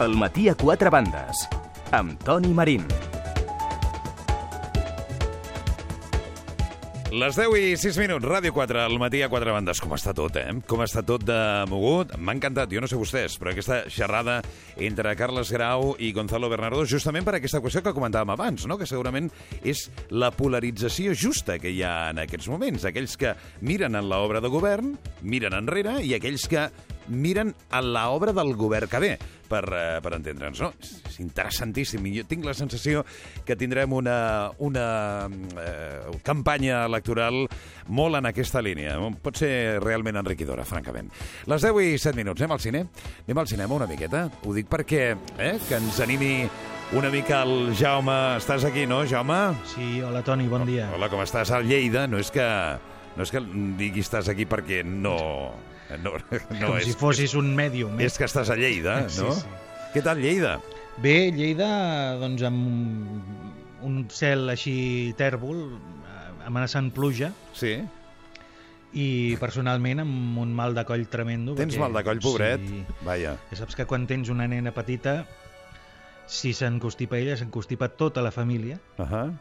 El matí a quatre bandes, amb Toni Marín. Les 10 i 6 minuts, Ràdio 4, al matí a 4 bandes. Com està tot, eh? Com està tot de mogut? M'ha encantat, jo no sé vostès, però aquesta xerrada entre Carles Grau i Gonzalo Bernardo, justament per aquesta qüestió que comentàvem abans, no? que segurament és la polarització justa que hi ha en aquests moments. Aquells que miren en l'obra de govern, miren enrere, i aquells que miren a l'obra del govern que ve, per, eh, per entendre'ns. No? És interessantíssim. I jo tinc la sensació que tindrem una, una eh, campanya electoral molt en aquesta línia. Pot ser realment enriquidora, francament. Les 10 i 7 minuts. Anem al cine? Anem al cinema una miqueta? Ho dic perquè eh, que ens animi una mica el Jaume. Estàs aquí, no, Jaume? Sí, hola Toni, bon dia. Hola, com estàs? Al Lleida, no és que... No és que digui estàs aquí perquè no... No, no Com és, si fossis un mèdium. Eh? és que estàs a Lleida, Sí, no? sí. Què tal Lleida? Bé, Lleida, doncs amb un cel així tèrbol, amenaçant pluja, Sí? i personalment amb un mal de coll tremendo. Tens perquè- mal de coll, pobret? Sí. Vaja. Ja saps que quan tens una nena petita, si s'encostipa ella, s'encostipa tota la família, Uh -huh.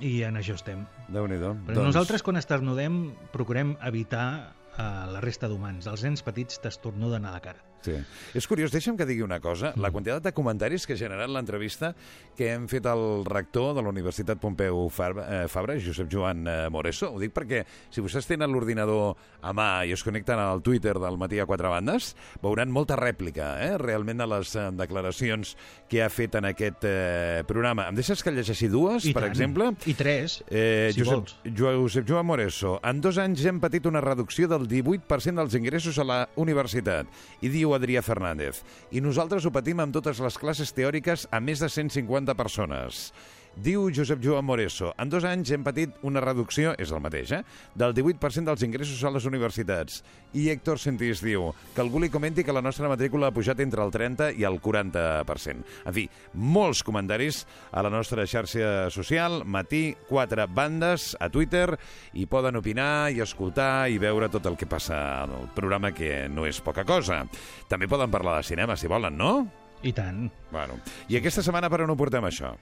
i en això estem. Déu-n'hi-do. Però nosaltres, quan estornudem, procurem evitar a la resta d'humans. Els nens petits t'estornuden a la cara. Sí. És curiós, deixa'm que digui una cosa. La quantitat de comentaris que ha generat l'entrevista que hem fet al rector de la Universitat Pompeu Fabra, eh, Fabra Josep Joan eh, Moreso. Ho dic perquè si vostès tenen l'ordinador a mà i es connecten al Twitter del matí a quatre bandes, veuran molta rèplica, eh, realment, a les eh, declaracions que ha fet en aquest eh, programa. Em deixes que llegeixi dues, I per tant. exemple? I tres, Eh, si Josep, vols. Josep Joan Moreso, en dos anys hem patit una reducció del 18% dels ingressos a la universitat. I diu Adrià Fernández, i nosaltres ho patim amb totes les classes teòriques a més de 150 persones. Diu Josep Joan Moreso, en dos anys hem patit una reducció, és el mateix, eh?, del 18% dels ingressos a les universitats. I Héctor Sentís diu que algú li comenti que la nostra matrícula ha pujat entre el 30 i el 40%. En fi, molts comentaris a la nostra xarxa social, Matí 4 bandes, a Twitter, i poden opinar i escoltar i veure tot el que passa el programa, que no és poca cosa. També poden parlar de cinema, si volen, no? I tant. Bueno. I aquesta setmana per on ho portem, això?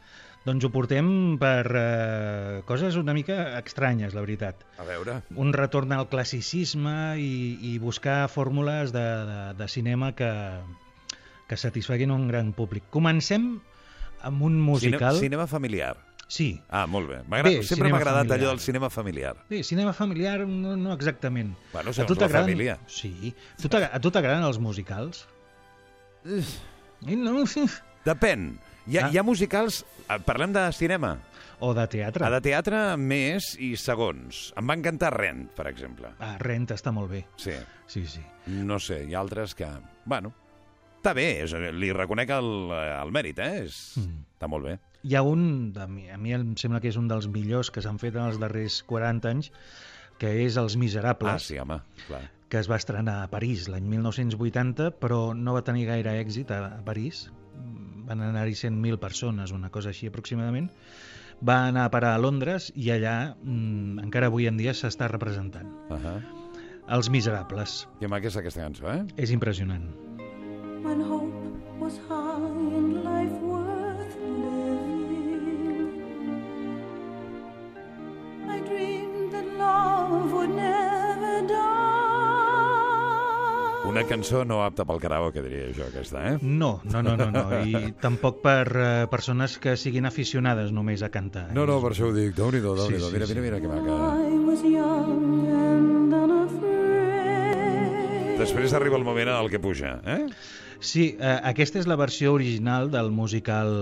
Doncs ho portem per eh, coses una mica estranyes, la veritat. A veure... Un retorn al classicisme i, i buscar fórmules de, de, de cinema que, que satisfaguin un gran públic. Comencem amb un musical... Cine, cinema familiar. Sí, Ah, molt bé. Bé, Sempre m'ha agradat familiar. allò del cinema familiar. Bé, cinema familiar no, no exactament. Bueno, a tu la família. Sí. A tu t'agraden els musicals? I no, Depèn. Hi ha, Ah. hi ha musicals... eh, Parlem de cinema. o de teatre. A de teatre, més i segons. Em va encantar Rent, per exemple. Ah, Rent està molt bé. Sí. Sí, sí. No sé, hi ha altres que... Bueno, està bé, és, li reconec el, el mèrit, eh? És, Mm. Està molt bé. Hi ha un, de mi- a mi em sembla que és un dels millors que s'han fet en els darrers 40 anys, que és Els Miserables, Ah, sí, home, clar. que es va estrenar a París l'any 1980, però no va tenir gaire èxit a, a París. Van anar-hi 100.000 persones, una cosa així aproximadament. Va anar a parar a Londres i allà mm, encara avui en dia s'està representant. Uh -huh. Els Miserables. Que maca és aquesta cançó, eh? És impressionant. when hope was high and life worth Una cançó no apta pel karaoke, diria jo, aquesta, eh? No, no, no, no, no. i tampoc per eh, persones que siguin aficionades només a cantar. No, no, per això ho dic. Déu-n'hi-do, Sí, déu-n'hi-do. sí, mira, sí. mira, mira que maca. Després arriba el moment en el que puja, eh? Sí, eh, aquesta és la versió original del musical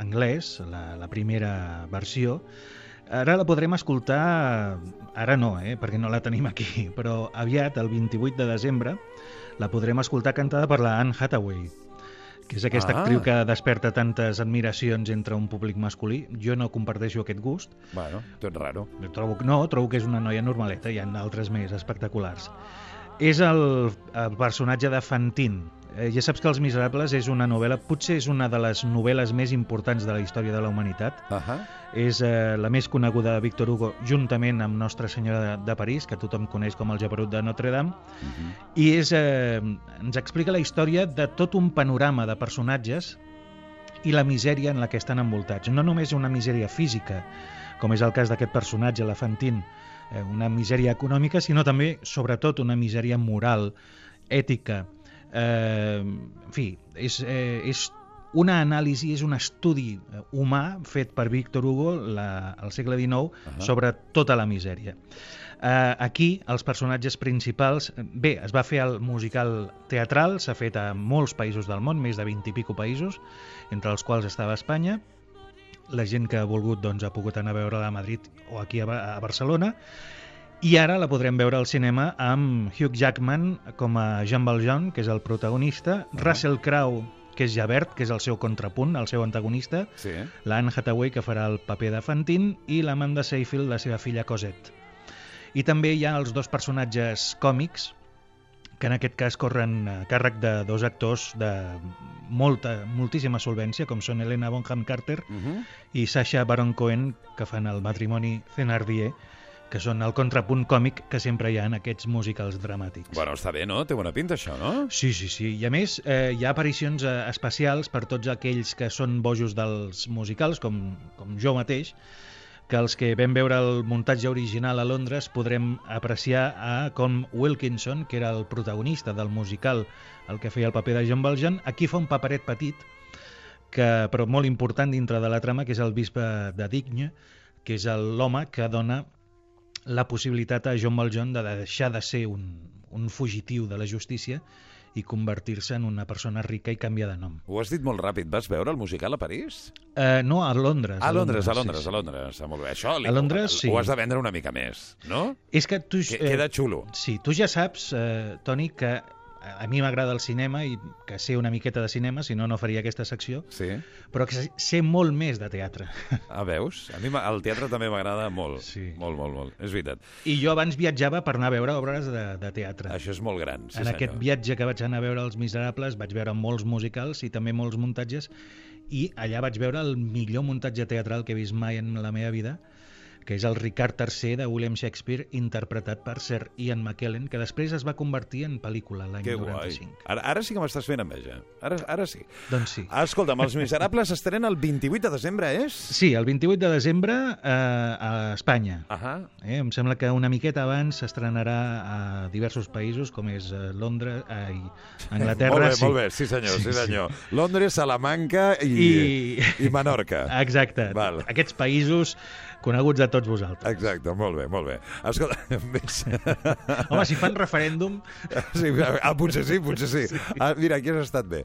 anglès, la, la primera versió. Ara la podrem escoltar, ara no, eh, perquè no la tenim aquí, però aviat, el 28 de desembre, la podrem escoltar cantada per la Anne Hathaway, que és aquesta Ah. actriu que desperta tantes admiracions entre un públic masculí. Jo no comparteixo aquest gust, Bueno, tot raro. trobo, no, trobo que és una noia normaleta, hi ha altres més espectaculars. és el, el personatge de Fantine. Eh, ja saps que Els Miserables és una novel·la, potser és una de les novel·les més importants de la història de la humanitat. Uh -huh. És eh, la més coneguda de Victor Hugo, juntament amb Nostra Senyora de, de París, que tothom coneix com el Jabarut de Notre Dame, Uh -huh. i és, eh, ens explica la història de tot un panorama de personatges i la misèria en la que estan envoltats. No només una misèria física, com és el cas d'aquest personatge, la Fantine, eh, una misèria econòmica, sinó també, sobretot, una misèria moral, ètica. Eh, en fi, és, eh, és una anàlisi, és un estudi eh, humà fet per Víctor Hugo la, al segle XIX Ahà. sobre tota la misèria. Uh, aquí, els personatges principals... Bé, es va fer el musical teatral, s'ha fet a molts països del món, més de 20 i pico països, entre els quals estava Espanya. La gent que ha volgut doncs, ha pogut anar a veure-la a Madrid o aquí a, a Barcelona. I ara la podrem veure al cinema amb Hugh Jackman com a Jean Valjean, que és el protagonista, Russell Crowe, que és Javert, que és el seu contrapunt, el seu antagonista, Sí, eh? l'Anne Hathaway, que farà el paper de Fantine, i l'Amanda Seyfield, la seva filla Cosette. I també hi ha els dos personatges còmics, que en aquest cas corren a càrrec de dos actors de molta, moltíssima solvència, com són Helena Bonham Carter Uh -huh. i Sacha Baron Cohen, que fan el matrimoni Thenardier, que són el contrapunt còmic que sempre hi ha en aquests musicals dramàtics. Bueno, està bé, no? Té bona pinta, això, no? Sí, sí, sí. I a més, eh, hi ha aparicions eh, especials per tots aquells que són bojos dels musicals, com, com jo mateix, que els que vam veure el muntatge original a Londres podrem apreciar a com Wilkinson, que era el protagonista del musical, el que feia el paper de John Valjean, aquí fa un paperet petit, que, però molt important dintre de la trama, que és el bisbe de Digne, que és el- l'home que dona la possibilitat a John Valjean de deixar de ser un, un fugitiu de la justícia i convertir-se en una persona rica i canviar de nom. Ho has dit molt ràpid. Vas veure el musical a París? Uh, no, a Londres. A Londres, a sí, Londres, sí. a Londres. Ah, molt bé. Això li, A Londres, sí. ho has de vendre una mica més, no? És que tu... Que, queda xulo. Sí, tu ja saps, eh, Toni, que a mi m'agrada el cinema i que sé una miqueta de cinema, si no, no faria aquesta secció, Sí. però que sé- molt més de teatre. Ah, veus? A mi el teatre també m'agrada molt. Sí. Molt, molt, molt. És veritat. I jo abans viatjava per anar a veure obres de, de teatre. Això és molt gran, sí en senyor. aquest viatge que vaig anar a veure Els Miserables vaig veure molts musicals i també molts muntatges i allà vaig veure el millor muntatge teatral que he vist mai en la meva vida que és el Ricard III de William Shakespeare interpretat per Sir Ian McKellen que després es va convertir en pel·lícula l'any Que guai. 95 Ara, ara sí que m'estàs fent enveja. Ara, ara sí. doncs sí Escolta'm, Els Miserables estrena el 28 de desembre, és? Sí, el 28 de desembre eh, a Espanya. Ahà. Eh, em sembla que una miqueta abans s'estrenarà a diversos països, com és eh, Londres, eh, i Anglaterra. molt bé, sí. molt bé, sí senyor, sí, Sí, sí. senyor. Londres, Salamanca i, I- i Menorca. Exacte. Val. Aquests països coneguts de tots vosaltres. Exacte, molt bé, molt bé. Escolta, més... Home, si fan referèndum... Sí, ah, potser sí, potser sí. Ah, mira, aquí has estat bé.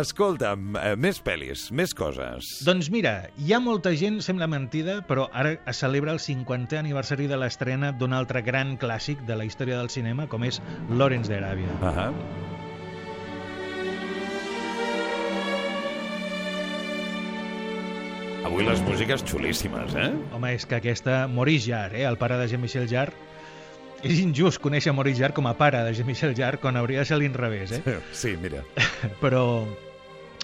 Escolta'm, eh, més pel·lis, més coses. Doncs mira, hi ha molta gent, sembla mentida, però ara es celebra el 50è aniversari de l'estrena d'un altre gran clàssic de la història del cinema, com és Lawrence d'Aràbia. Ahà. Avui les músiques xulíssimes, eh? Home, és que aquesta Maurice Jarre, eh, el pare de Jean-Michel Jarre, és injust conèixer Maurice Jarre com a pare de Jean-Michel Jarre quan hauria de ser l'inrevés, eh? Sí, mira. però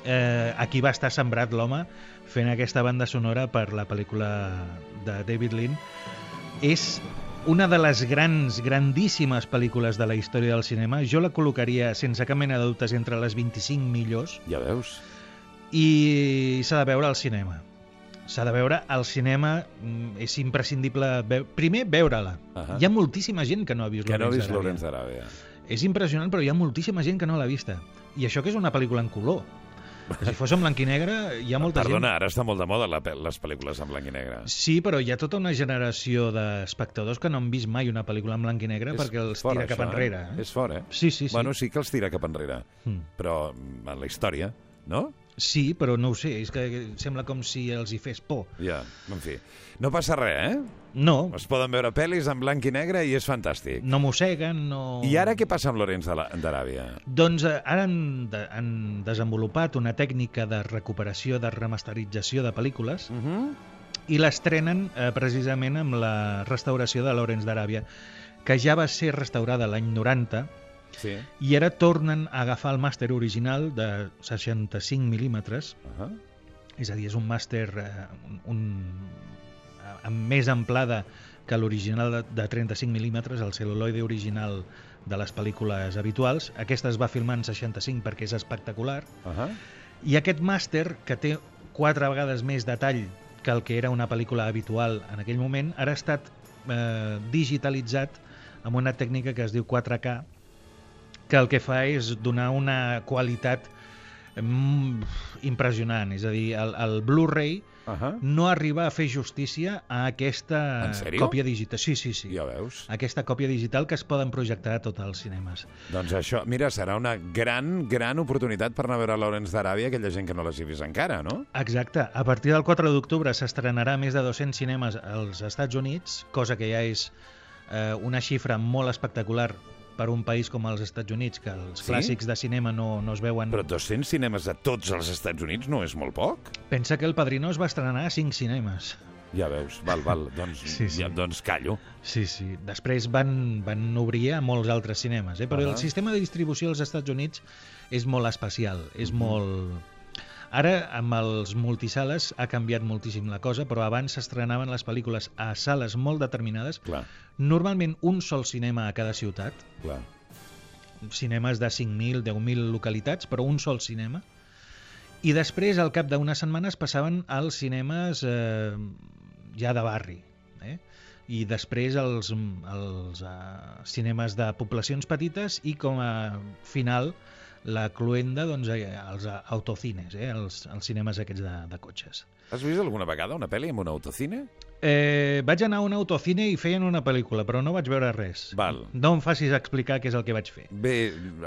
eh, aquí va estar sembrat l'home fent aquesta banda sonora per la pel·lícula de David Lean. És una de les grans, grandíssimes pel·lícules de la història del cinema. Jo la col·locaria, sense cap mena de dubtes, entre les 25 millors Ja veus? i s'ha de veure al cinema. S'ha de veure al cinema, mm, és imprescindible... Veu... Primer, veure-la. Ahà. Hi ha moltíssima gent que no ha vist Que no ha vist d'Aràbia. Lorenz d'Aràbia. És impressionant, però hi ha moltíssima gent que no l'ha vista. I això que és una pel·lícula en color. Que si fos en blanc i negre, hi ha molta Perdona, gent... ara està molt de moda la, les pel·lícules en blanc i negre. Sí, però hi ha tota una generació d'espectadors que no han vist mai una pel·lícula en blanc i negre És perquè els fort, tira cap això, enrere. Eh? Eh? És fort, eh? Sí, sí, sí. Bueno, sí que els tira cap enrere. Mm. Però en la història, no? Sí, però no ho sé, és que sembla com si els hi fes por. Ja, en fi. No passa res, eh? No, Es poden veure pel·lis en blanc i negre i és fantàstic. no mosseguen, no... I ara què passa amb Lorenz d'Aràbia? Doncs eh, ara han, de, han desenvolupat una tècnica de recuperació, de remasterització de pel·lícules Uh -huh. i l'estrenen eh, precisament amb la restauració de Lawrence d'Aràbia, que ja va ser restaurada l'any 90 Sí. i ara tornen a agafar el màster original de 65 mil·límetres, Uh -huh. és a dir, és un màster eh, un, un, amb més amplada que l'original de, de 35 mil·límetres, el celuloide original de les pel·lícules habituals. Aquesta es va filmar en 65 perquè és espectacular. Uh -huh. I aquest màster, que té quatre vegades més detall que el que era una pel·lícula habitual en aquell moment, ara ha estat eh, digitalitzat amb una tècnica que es diu 4K, que el que fa és donar una qualitat mm, impressionant. És a dir, el, el Blu-ray Uh -huh. no arriba a fer justícia a aquesta còpia digital. Sí, sí, sí. Ja veus. Aquesta còpia digital que es poden projectar a tots els cinemes. Doncs això, mira, serà una gran, gran oportunitat per anar a veure Lawrence d'Aràbia, aquella gent que no l'hagi vist encara, no? Exacte. A partir del 4 d'octubre s'estrenarà més de 200 cinemes als Estats Units, cosa que ja és eh, una xifra molt espectacular per un país com els Estats Units, que els Sí? clàssics de cinema no, no es veuen... Però 200 cinemes a tots els Estats Units no és molt poc? Pensa que el Padrino es va estrenar a 5 cinemes. Ja veus, val, val, doncs, Sí, sí. Ja, doncs callo. Sí, sí. Després van, van obrir a molts altres cinemes, eh? però Ahà. el sistema de distribució als Estats Units és molt especial, és Mhm. molt... Ara, amb els multisales, ha canviat moltíssim la cosa, però abans s'estrenaven les pel·lícules a sales molt determinades, Clar, normalment un sol cinema a cada ciutat, clar. cinemes de 5.000, 10.000 localitats, però un sol cinema, i després, al cap d'unes setmanes, passaven als cinemes eh, ja de barri, eh? i després els, els uh, cinemes de poblacions petites i com a final la cluenda doncs, eh, els eh, autocines, eh? els, els cinemes aquests de, de cotxes. Has vist alguna vegada una pel·li amb un autocine? Eh, vaig anar a un autocine i feien una pel·lícula, però no vaig veure res. Val. No em facis explicar què és el que vaig fer. Bé,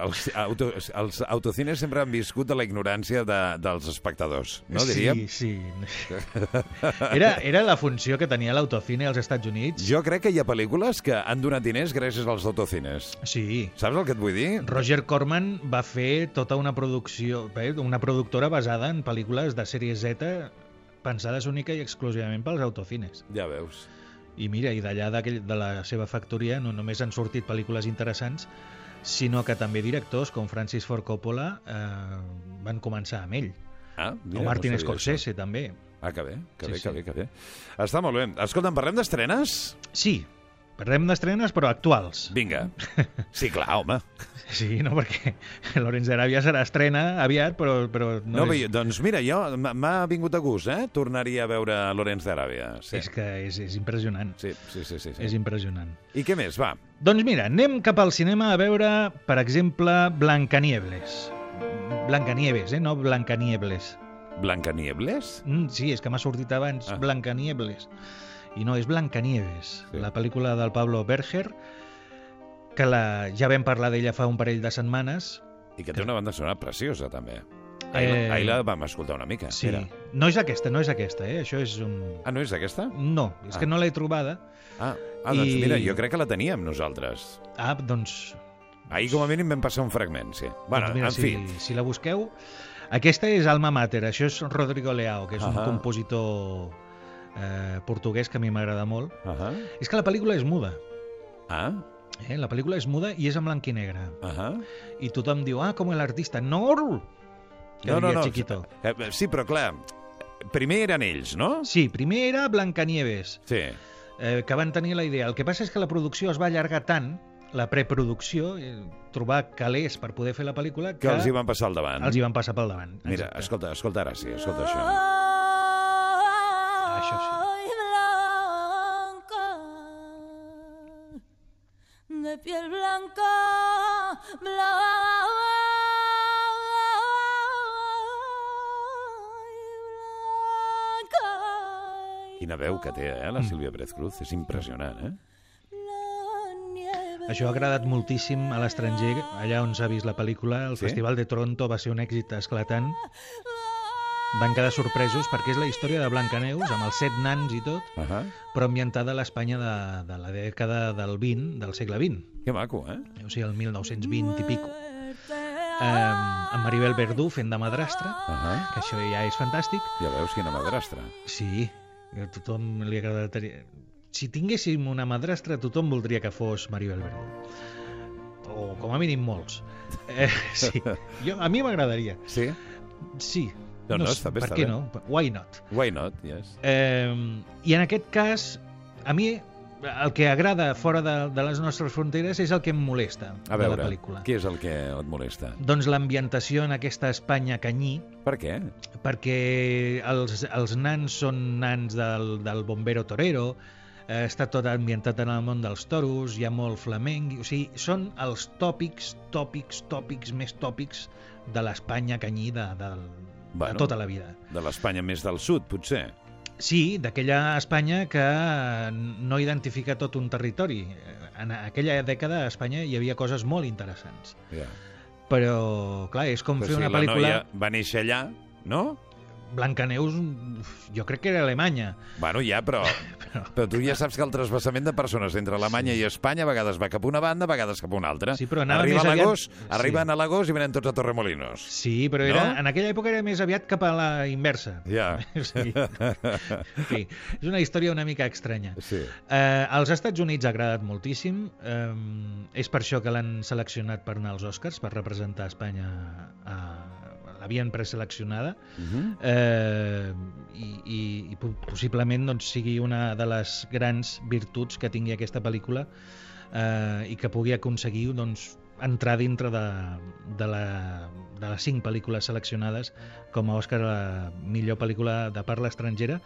els, auto, els autocines sempre han viscut de la ignorància de, dels espectadors, no diríem? Sí, sí. Era, era la funció que tenia l'autocine als Estats Units. Jo crec que hi ha pel·lícules que han donat diners gràcies als autocines. Sí. Saps el que et vull dir? Roger Corman va fer tota una producció, bé, una productora basada en pel·lícules de sèrie Z pensades única i exclusivament pels autocines. Ja veus. I mira, i d'allà de la seva factoria no només han sortit pel·lícules interessants, sinó que també directors com Francis Ford Coppola eh, van començar amb ell. Ah, o Martin no Scorsese, també. això. Ah, que bé, que Sí, bé, sí. que bé, que bé. Està molt bé. Escolta'm, parlem d'estrenes? Sí, parlem d'estrenes, però actuals. Vinga. Sí, clar, home. Sí, no, perquè Lorenz d'Aràbia serà estrena aviat, però, però No, no, bé, és, doncs mira, jo m'ha vingut a gust, eh? Tornaria a veure Lorenz d'Aràbia. Sí. és que és, és impressionant. Sí, sí, sí, sí, sí. És impressionant. I què més? Va. Doncs mira, anem cap al cinema a veure, per exemple, Blancanieves. Blancanieves, eh? No Blancaniebles. Blancaniebles? Mm, sí, és que m'ha sortit abans Ah. ah. Blancaniebles. I no, és Blancanieves, Sí. la pel·lícula del Pablo Berger, que la, ja vam parlar d'ella fa un parell de setmanes. I que té una banda sonora preciosa, també. Ahir, Eh, ahir la vam escoltar una mica. Sí, Era. no és aquesta, no és aquesta, eh? Això és un... Ah, no és aquesta? No, és Ah. que no l'he trobada. Ah, ah doncs I- mira, jo crec que la teníem nosaltres. Ah, doncs... Ahir com a mínim vam passar un fragment, sí. Bueno, doncs mira, en fi. si, si la busqueu... Aquesta és Alma Mater, això és Rodrigo Leao, que és un Ahà. compositor eh, portuguès que a mi m'agrada molt. Uh -huh. És que la pel·lícula és muda. Ah, Eh? La pel·lícula és muda i és en blanc i negre. uh -huh. I tothom diu, ah, com el artista. No! Que no, no, diria no. Chiquito. Eh, Sí, però clar, primer eren ells, no? Sí, primer era Blancanieves, Sí. eh, que van tenir la idea. El que passa és que la producció es va allargar tant, la preproducció, eh, trobar calés per poder fer la pel·lícula, Que els hi van passar al davant. els hi van passar pel davant. Mira, Exacte. escolta, escolta ara, sí, escolta això. Això sí. De piel blanca, blanca. Quina veu que té, eh, la Sílvia Pérez Cruz. És impressionant, eh? Això ha agradat moltíssim a l'estranger, allà on s'ha vist la pel·lícula. El Sí? Festival de Toronto va ser un èxit esclatant. Van quedar sorpresos perquè és la història de Blancaneus, amb els set nans i tot, Uh -huh. però ambientada a l'Espanya de, de la dècada del 20, del segle XX, Que maco, eh? o sigui, el 1920 i pico. Eh, amb Maribel Verdú fent de madrastra, Uh -huh. que això ja és fantàstic. Ja veus quina madrastra. Sí, a tothom li agrada tenir... Si tinguéssim una madrastra, tothom voldria que fos Maribel Verdú. O com a mínim molts. Eh, sí, jo, a mi m'agradaria. Sí? Sí. No, no, s- està bé, per està què bé. no? Why not? Why not? Yes. Eh, I en aquest cas, a mi el que agrada fora de, de les nostres fronteres és el que em molesta A de la veure, pel·lícula. què és el que et molesta? Doncs l'ambientació en aquesta Espanya canyí, Per què? perquè els, els nans són nans del, del bombero torero, eh, està tot ambientat en el món dels toros, hi ha molt flamenc, o sigui, són els tòpics, tòpics, tòpics, més tòpics de l'Espanya canyí de, de, de Bueno. tota la vida. De l'Espanya més del sud, potser. Sí, d'aquella Espanya que no identifica tot un territori. En aquella dècada a Espanya hi havia coses molt interessants. Ja. Però, clar, és com Però fer si una la pel·lícula... noia va néixer allà, no? Blancaneus, jo crec que era Alemanya. Bueno, ja, però, però tu ja saps que el trasbassament de persones entre Alemanya i Espanya a vegades va cap a una banda, a vegades cap a una altra. Sí, però anava Arriba més aviat- Sí. arriben a l'agost i venen tots a Torremolinos. Sí, però era, No? en aquella època era més aviat cap a la inversa. Ja. Sí. En fi, és una història una mica estranya. Sí. Eh, als Estats Units ha agradat moltíssim. Eh, és per això que l'han seleccionat per anar als Oscars, per representar Espanya. A... L'havien preseleccionada. Uh -huh. eh, i, i, i po- possiblement doncs, sigui una de les grans virtuts que tingui aquesta pel·lícula eh, i que pugui aconseguir doncs, entrar dintre de, de, la, de les cinc pel·lícules seleccionades com a Òscar a la millor pel·lícula de parla estrangera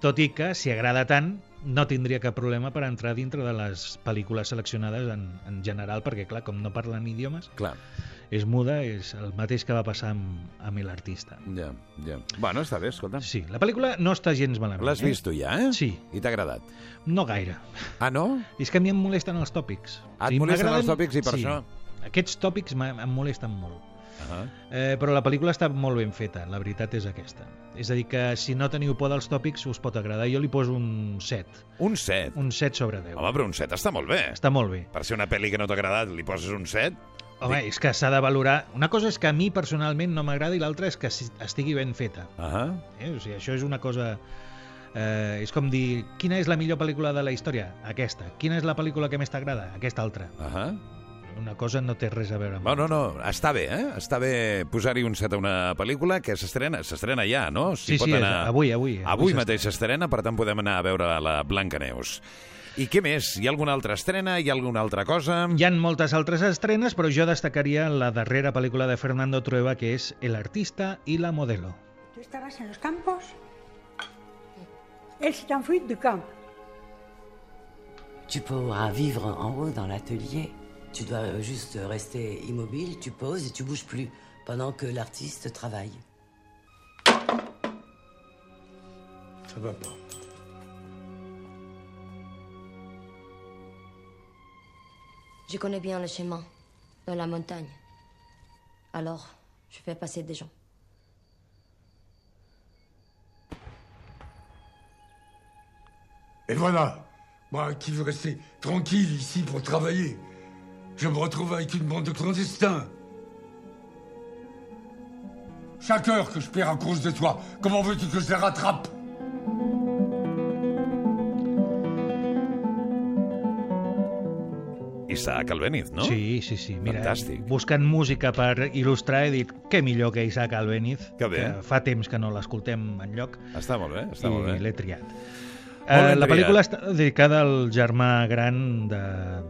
tot i que, si agrada tant, no tindria cap problema per entrar dintre de les pel·lícules seleccionades en, en general, perquè, clar, com no parlen idiomes, Clar, és muda, és el mateix que va passar amb, amb l'artista. ja, ja. Bueno, està bé, escolta. Sí, la pel·lícula no està gens malament. L'has eh? vist tu ja, eh? Sí. I t'ha agradat? No gaire. Ah, no? És que a mi em molesten els tòpics. Ah, et molesten m'agraden- els tòpics i per sí. això? Aquests tòpics em molesten molt. Ah, Eh, però la pel·lícula està molt ben feta, la veritat és aquesta. És a dir, que si no teniu por dels tòpics us pot agradar. Jo li poso un 7, un 7. un 7 sobre 10. Home, però un 7 està molt bé. Està molt bé. Per ser una pel·li que no t'ha agradat, li poses un 7? Home, és que s'ha de valorar... Una cosa és que a mi personalment no m'agrada i l'altra és que estigui ben feta. Ah, Eh? O sigui, això és una cosa... Eh, és com dir, quina és la millor pel·lícula de la història? Aquesta. Quina és la pel·lícula que més t'agrada? Aquesta altra. ah. Una cosa no té res a veure amb No, no, no, està bé, eh? Està bé posar-hi un 7 a una pel·lícula que s'estrena, s'estrena ja, no? Sí, pot sí, és avui, avui. Avui s'estrena. mateix s'estrena, per tant podem anar a veure la Blancaneus. I què més? Hi ha alguna altra estrena? Hi ha alguna altra cosa? Hi han moltes altres estrenes, però jo destacaria la darrera pel·lícula de Fernando Trueba, que és El artista y la modelo. ¿Tú estabas en los campos? Elle s'est enfuite du camp. Tu pourras vivre en haut dans l'atelier. Tu dois juste rester immobile, tu poses et tu bouges plus pendant que l'artiste travaille. Ça va pas. Je connais bien le chemin dans la montagne. Alors, je fais passer des gens. Et voilà, moi qui veux rester tranquille ici pour travailler, je me retrouve avec une bande de clandestins. Chaque heure que je perds à cause de toi, comment veux-tu que je les rattrape? Isaac Albéniz, no? Sí, sí, sí. Mira, Fantàstic. buscant música per il·lustrar he dit què millor que Isaac Albéniz, Que bé. fa temps que no l'escoltem en lloc Està molt bé, està molt i bé. l'he triat. Eh, la pel·lícula està dedicada al germà gran de,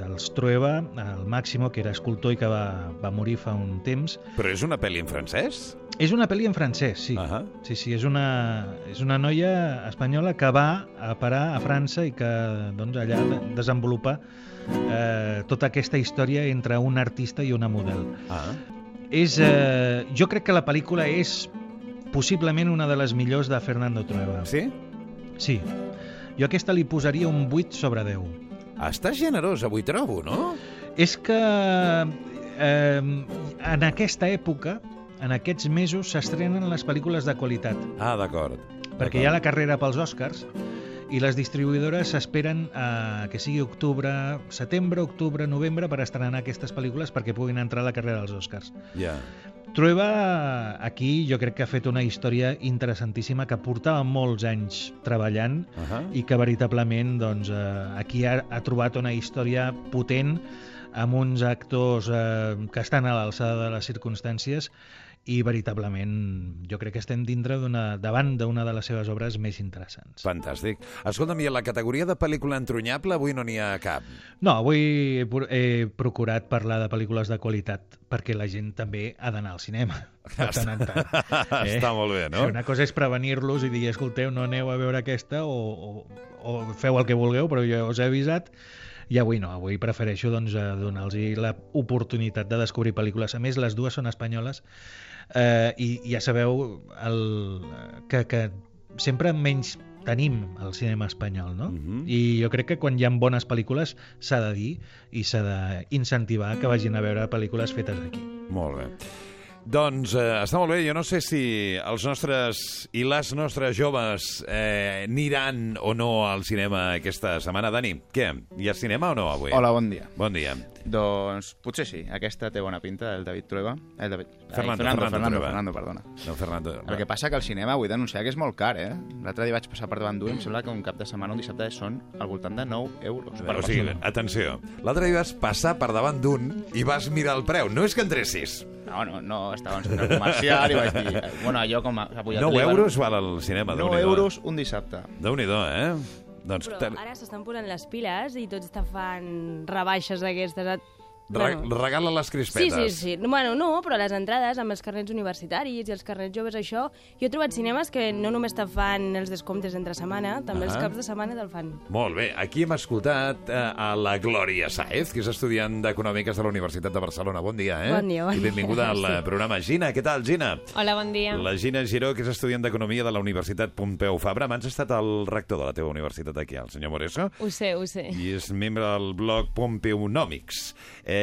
dels Trueba, el Máximo, que era escultor i que va, va morir fa un temps. Però és una pel·li en francès? És una pel·li en francès, sí. Ahà. Sí, sí, és una, és una noia espanyola que va a parar a França i que doncs, allà de- desenvolupa eh, tota aquesta història entre un artista i una model. Ah, És, eh, jo crec que la pel·lícula és possiblement una de les millors de Fernando Trueba. sí? Sí. Jo aquesta li posaria un 8 sobre 10. Estàs generós, avui trobo, no? És que eh, en aquesta època, en aquests mesos, s'estrenen les pel·lícules de qualitat. Ah, d'acord. Perquè hi ha la carrera pels Oscars i les distribuïdores esperen eh, que sigui octubre, setembre, octubre, novembre per estrenar aquestes pel·lícules perquè puguin entrar a la carrera dels Oscars. Ja. Trueba aquí jo crec que ha fet una història interessantíssima que portava molts anys treballant Ahà. i que veritablement doncs, eh, aquí ha, ha trobat una història potent amb uns actors eh, que estan a l'alçada de les circumstàncies i veritablement jo crec que estem dintre d'una davant d'una de les seves obres més interessants. Fantàstic. Escolta'm, i a la categoria de pel·lícula entronyable avui no n'hi ha cap. No, avui he, he procurat parlar de pel·lícules de qualitat perquè la gent també ha d'anar al cinema de tant en tant. Està molt bé, no? Una cosa és prevenir-los i dir, escolteu, no aneu a veure aquesta o, o, o feu el que vulgueu, però jo us he avisat. I avui no, avui prefereixo doncs, eh, donar-los l'oportunitat de descobrir pel·lícules. A més, les dues són espanyoles eh, i ja sabeu el, que, que sempre menys tenim el cinema espanyol, no? Mhm. I jo crec que quan hi ha bones pel·lícules s'ha de dir i s'ha d'incentivar que vagin a veure pel·lícules fetes aquí. Molt bé. Doncs eh, està molt bé, jo no sé si els nostres i les nostres joves eh, aniran o no al cinema aquesta setmana. Dani, què? Hi ha cinema o no avui? Hola, bon dia. Bon dia. Doncs potser sí, aquesta té bona pinta, el David Trueba. El David... Ai, Fernando, Fernando, Fernando Fernando, Trueba. Fernando, perdona. No, Fernando. El que passa que el cinema vull denunciar que és molt car, eh? L'altre dia vaig passar per davant d'un em sembla que un cap de setmana, un dissabte, són al voltant de 9 euros. per o sigui, atenció, l'altre dia vas passar per davant d'un i vas mirar el preu. No és que entressis. No, no, no, estava en centre comercial i vaig dir... eh, Bueno, allò com a... a 9 euros val el cinema, 9 Déu-n'hi-do. euros un dissabte. Déu-n'hi-do, eh? Doncs Però te- ara s'estan posant les piles i tots estan fan rebaixes d'aquestes. Re Bueno. regala les Sí, crispetes. sí, sí. Bueno, no, però les entrades amb els carnets universitaris i els carnets joves, això... Jo he trobat cinemes que no només te fan els descomptes entre setmana, també els Ah. caps de setmana te'l fan. Molt bé, aquí hem escoltat eh, a la Glòria Saez, que és estudiant d'Econòmiques de la Universitat de Barcelona. Bon dia, eh? Bon dia, bon I benvinguda al dia. eh, programa. Gina, què tal, Gina? Hola, bon dia. La Gina Giró, que és estudiant d'Economia de la Universitat Pompeu Fabra. Abans ha estat el rector de la teva universitat aquí, el senyor Moreso, Ho sé, ho sé. i és membre del blog Pompeunòmics. Eh,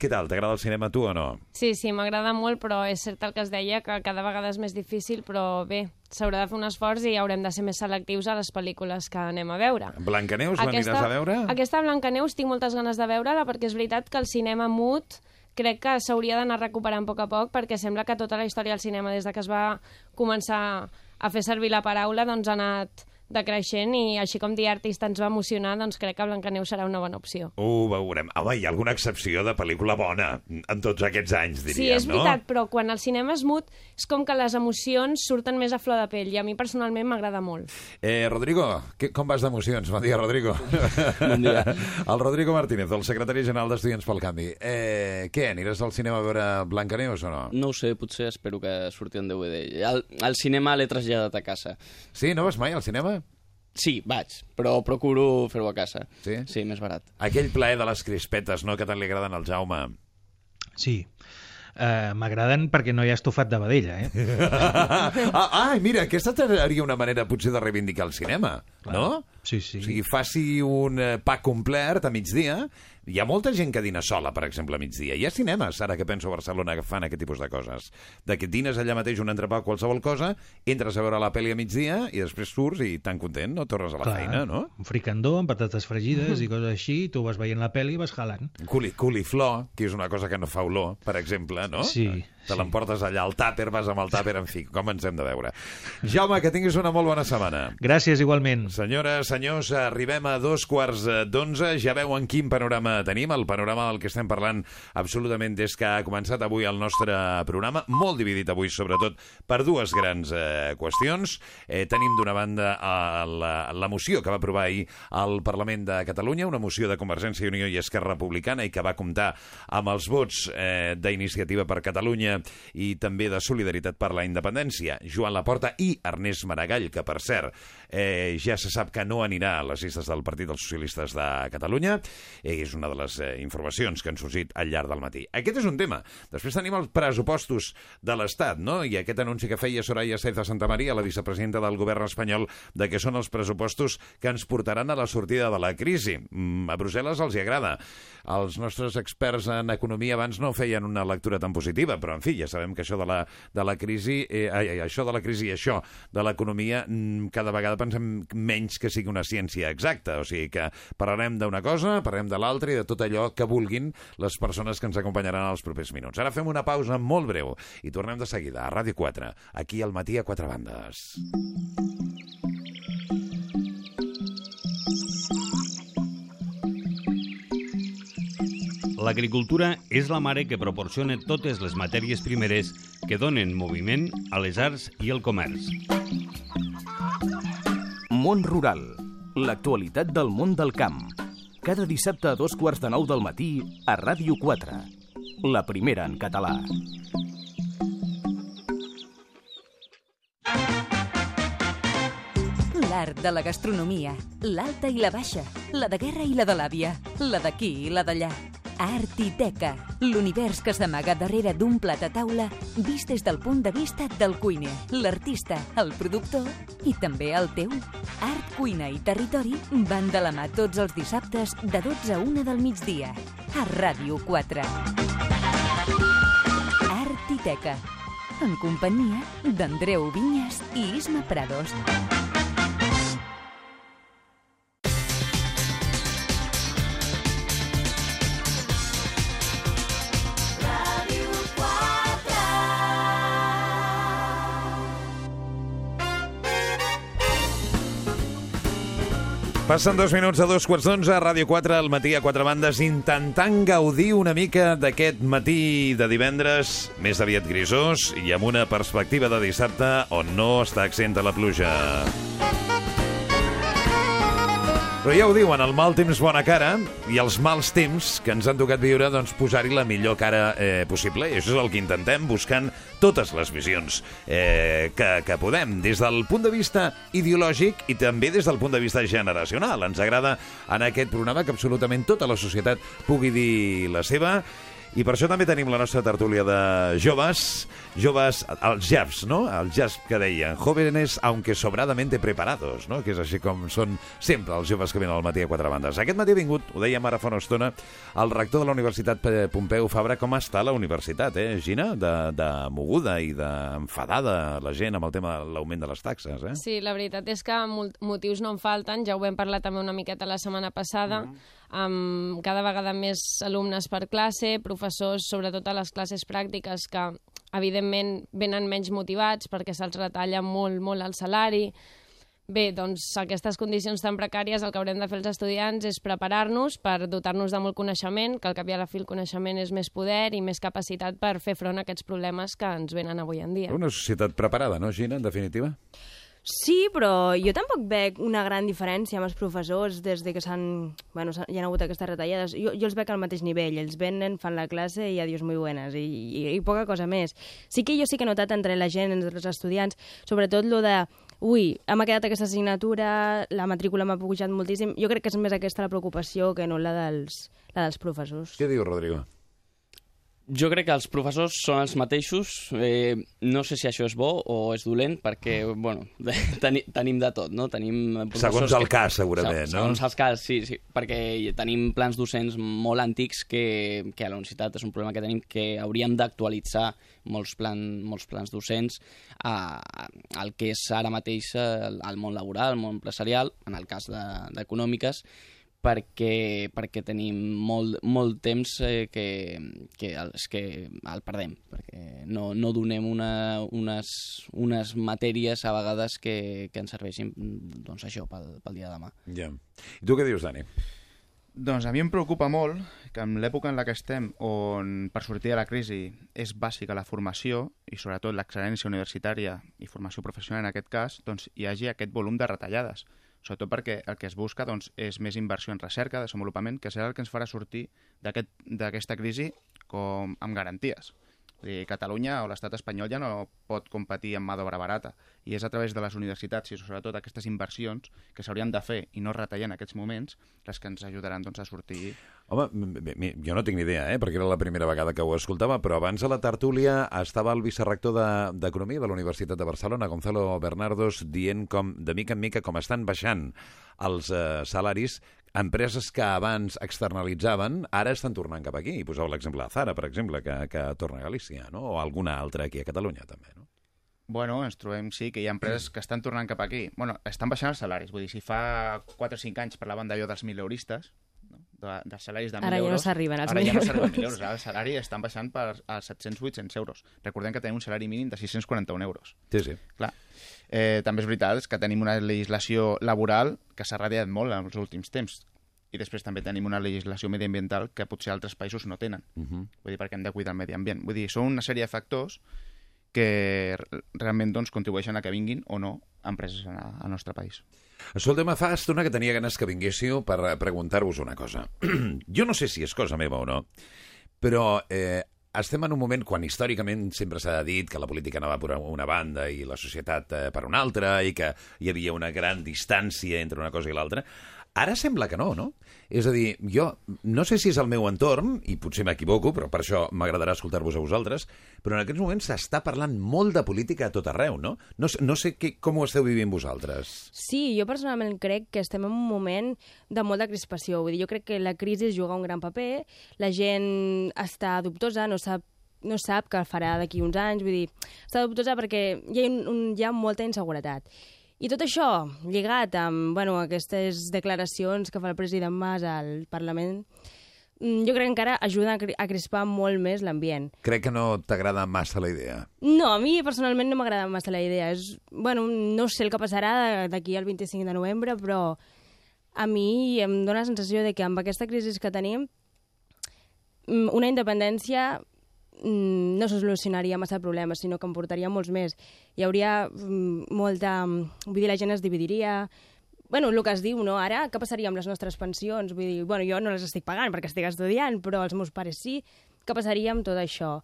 què tal, t'agrada el cinema tu o no? Sí, sí, m'agrada molt, però és cert el que es deia, que cada vegada és més difícil, però bé, s'haurà de fer un esforç i haurem de ser més selectius a les pel·lícules que anem a veure. Blancaneus l'aniràs a veure? Aquesta Blancaneus tinc moltes ganes de veure-la perquè és veritat que el cinema mut crec que s'hauria d'anar recuperant a poc a poc perquè sembla que tota la història del cinema des de que es va començar a fer servir la paraula doncs ha anat decreixent i així com dir artista ens va emocionar, doncs crec que Blancaneus serà una bona opció. Ho veurem. Home, hi ha alguna excepció de pel·lícula bona en tots aquests anys, diríem, Sí, és no? veritat, però quan el cinema és mut és com que les emocions surten més a flor de pell i a mi personalment m'agrada molt. Eh, Rodrigo, que, com vas d'emocions? Bon dia, Rodrigo. Bon dia. El Rodrigo Martínez, el secretari general d'Estudiants pel Canvi. Eh, què, aniràs al cinema a veure Blancaneus o no? No ho sé, potser espero que surti en DVD. El, el cinema l'he traslladat a casa. Sí, no vas mai al cinema? Sí, vaig, però procuro fer-ho a casa. Sí? Sí, més barat. Aquell plaer de les crispetes, no?, que tant li agraden al Jaume. Sí. Uh, M'agraden perquè no hi ha estofat de vedella, eh? ah, ah, mira, aquesta seria una manera potser de reivindicar el cinema, no? Sí, sí. O sigui, faci un eh, pa complet a migdia. Hi ha molta gent que dina sola, per exemple, a migdia. Hi ha cinemes, ara que penso a Barcelona, que fan aquest tipus de coses. De que dines allà mateix un entrepà o qualsevol cosa, entres a veure la pel·li a migdia i després surts i tan content, no? Tornes a la feina, no? Un fricandó amb patates fregides i coses així, tu vas veient la pel·li i vas jalant. Culi, culiflor, que és una cosa que no fa olor, per exemple, no? Sí, Te l'emportes allà al tàper, vas amb el tàper, en fi, com ens hem de veure. Jaume, que tinguis una molt bona setmana. Gràcies, igualment. Senyores, senyors, arribem a dos quarts d'onze. Ja veuen quin panorama tenim, el panorama del que estem parlant absolutament des que ha començat avui el nostre programa, molt dividit avui, sobretot, per dues grans eh, qüestions. Eh, tenim d'una banda eh, la, la moció que va aprovar ahir al Parlament de Catalunya, una moció de Convergència i Unió i Esquerra Republicana i que va comptar amb els vots eh, d'Iniciativa per Catalunya i també de Solidaritat per la Independència, Joan Laporta i Ernest Maragall, que per cert eh, ja se sap que no anirà a les llistes del Partit dels Socialistes de Catalunya, eh, és una de les eh, informacions que han sorgit al llarg del matí. Aquest és un tema. Després tenim els pressupostos de l'Estat, no? I aquest anunci que feia Soraya Saez de Santa Maria, la vicepresidenta del govern espanyol, de que són els pressupostos que ens portaran a la sortida de la crisi. Mm, a Brussel·les els hi agrada. Els nostres experts en economia abans no feien una lectura tan positiva, però en fi, ja sabem que això de la, de la crisi, eh, ai, ai, això de la crisi i això de l'economia, mm, cada vegada pensem menys que sigui una ciència exacta, o sigui que parlarem d'una cosa, parlarem de l'altra i de tot allò que vulguin les persones que ens acompanyaran els propers minuts. Ara fem una pausa molt breu i tornem de seguida a Ràdio 4, aquí al matí a quatre bandes. L'agricultura és la mare que proporciona totes les matèries primeres que donen moviment a les arts i el comerç. Món Rural. L'actualitat del món del camp. Cada dissabte a dos quarts de nou del matí a Ràdio 4. La primera en català. L'art de la gastronomia, l'alta i la baixa, la de guerra i la de l'àvia, la d'aquí i la d'allà. Art i teca, l'univers que s'amaga darrere d'un plat a taula vist des del punt de vista del cuiner, l'artista, el productor i també el teu. Art, cuina i territori van de la mà tots els dissabtes de 12 a 1 del migdia a Ràdio 4. Art i teca, en companyia d'Andreu Vinyes i Isma Prados. Passen dos minuts a dos quarts d'onze a Ràdio 4 al matí a quatre bandes intentant gaudir una mica d'aquest matí de divendres més aviat grisós i amb una perspectiva de dissabte on no està accent a la pluja. Però ja ho diuen, el mal temps bona cara i els mals temps que ens han tocat viure, doncs posar-hi la millor cara eh, possible. I això és el que intentem, buscant totes les visions eh, que, que podem, des del punt de vista ideològic i també des del punt de vista generacional. Ens agrada en aquest programa que absolutament tota la societat pugui dir la seva i per això també tenim la nostra tertúlia de joves, joves, els jabs, no? Els jabs que deien, jóvenes aunque sobradamente preparados, no? Que és així com són sempre els joves que venen al matí a quatre bandes. Aquest matí ha vingut, ho dèiem ara fa una estona, el rector de la Universitat Pompeu Fabra. Com està la universitat, eh, Gina? De, de moguda i d'enfadada la gent amb el tema de l'augment de les taxes, eh? Sí, la veritat és que motius no en falten, ja ho vam parlar també una miqueta la setmana passada, amb cada vegada més alumnes per classe, professors, sobretot a les classes pràctiques, que evidentment venen menys motivats perquè se'ls retalla molt, molt el salari. Bé, doncs aquestes condicions tan precàries el que haurem de fer els estudiants és preparar-nos per dotar-nos de molt coneixement, que al cap i a la fi el coneixement és més poder i més capacitat per fer front a aquests problemes que ens venen avui en dia. Una societat preparada, no, Gina, en definitiva? Sí, però jo tampoc veig una gran diferència amb els professors des de que s'han... Bueno, hi ha hagut aquestes retallades. Jo, jo els veig al mateix nivell. Ells venen, fan la classe i adiós muy buenas. I, i, i poca cosa més. Sí que jo sí que he notat entre la gent, entre els estudiants, sobretot lo de ui, m'ha quedat aquesta assignatura, la matrícula m'ha pujat moltíssim. Jo crec que és més aquesta la preocupació que no la dels, la dels professors. Què diu Rodrigo? Jo crec que els professors són els mateixos. Eh, no sé si això és bo o és dolent, perquè, bueno, teni, tenim de tot, no? Tenim Segons el que- cas, segurament, Se- no? Segons els cas, sí, sí, perquè tenim plans docents molt antics que, que a la universitat és un problema que tenim que hauríem d'actualitzar molts, plan, molts plans docents a, al que és ara mateix el, el món laboral, el món empresarial, en el cas de- d'econòmiques, perquè, perquè tenim molt, molt temps eh, que, que, el, és que el perdem, perquè no, no donem una, unes, unes matèries a vegades que, que ens serveixin doncs, això pel, pel dia de demà. Ja. I tu què dius, Dani? Doncs a mi em preocupa molt que en l'època en la que estem, on per sortir de la crisi és bàsica la formació i sobretot l'excel·lència universitària i formació professional en aquest cas, doncs hi hagi aquest volum de retallades. Sobretot perquè el que es busca doncs, és més inversió en recerca, desenvolupament, que serà el que ens farà sortir d'aquest- d'aquesta crisi com amb garanties. Dir, Catalunya o l'estat espanyol ja no pot competir amb mà d'obra barata. I és a través de les universitats i sobretot aquestes inversions que s'haurien de fer i no retallar en aquests moments les que ens ajudaran doncs, a sortir. Home, jo no tinc ni idea, eh, perquè era la primera vegada que ho escoltava, però abans a la tertúlia estava el vicerrector de- d'Economia de, la Universitat de Barcelona, Gonzalo Bernardos, dient com, de mica en mica com estan baixant els eh, salaris empreses que abans externalitzaven ara estan tornant cap aquí. I poseu l'exemple de Zara, per exemple, que, que torna a Galícia, no? o alguna altra aquí a Catalunya, també. No? Bueno, ens trobem, sí, que hi ha empreses que estan tornant cap aquí. Bueno, estan baixant els salaris. Vull dir, si fa 4 o 5 anys parlaven d'allò dels 1.000 euristes, no? de, de salaris de 1.000 Ara ja no euros... s'arriben als Ara ja 1.000 no s'arriben als 1.000 euros. euros. Ara el salari estan baixant per als 700-800 euros. Recordem que tenim un salari mínim de 641 euros. Sí, sí. Clar. Eh, també és veritat que tenim una legislació laboral que s'ha radiat molt en els últims temps. i després també tenim una legislació mediambiental que potser altres països no tenen. Uh -huh. Vull dir, perquè hem de cuidar el medi ambient. Vull dir, són una sèrie de factors que re- realment doncs, contribueixen a que vinguin o no empreses a- al nostre país. Escolta'm, fa estona que tenia ganes que vinguéssiu per preguntar-vos una cosa. jo no sé si és cosa meva o no, però eh, estem en un moment quan històricament sempre s'ha dit que la política anava per una banda i la societat eh, per una altra i que hi havia una gran distància entre una cosa i l'altra. Ara sembla que no, no? És a dir, jo no sé si és el meu entorn, i potser m'equivoco, però per això m'agradarà escoltar-vos a vosaltres, però en aquests moments s'està parlant molt de política a tot arreu, no? No, no sé què, com ho esteu vivint vosaltres. Sí, jo personalment crec que estem en un moment de molta crispació. Vull dir, jo crec que la crisi juga un gran paper, la gent està dubtosa, no sap no sap què farà d'aquí uns anys, vull dir, està dubtosa perquè hi ha, un, un, hi ha molta inseguretat. I tot això, lligat amb bueno, aquestes declaracions que fa el president Mas al Parlament, mm, jo crec que encara ajuda a crispar molt més l'ambient. Crec que no t'agrada massa la idea. No, a mi personalment no m'agrada massa la idea. És, bueno, no sé el que passarà d'aquí al 25 de novembre, però a mi em dóna la sensació de que amb aquesta crisi que tenim mm, una independència mm, no solucionaria massa problemes, sinó que en portaria molts més. Hi hauria mm, molta... Vull dir, la gent es dividiria... Bueno, el que es diu, no? Ara, què passaria amb les nostres pensions? Vull dir, bueno, jo no les estic pagant perquè estic estudiant, però els meus pares sí. Què passaria amb tot això?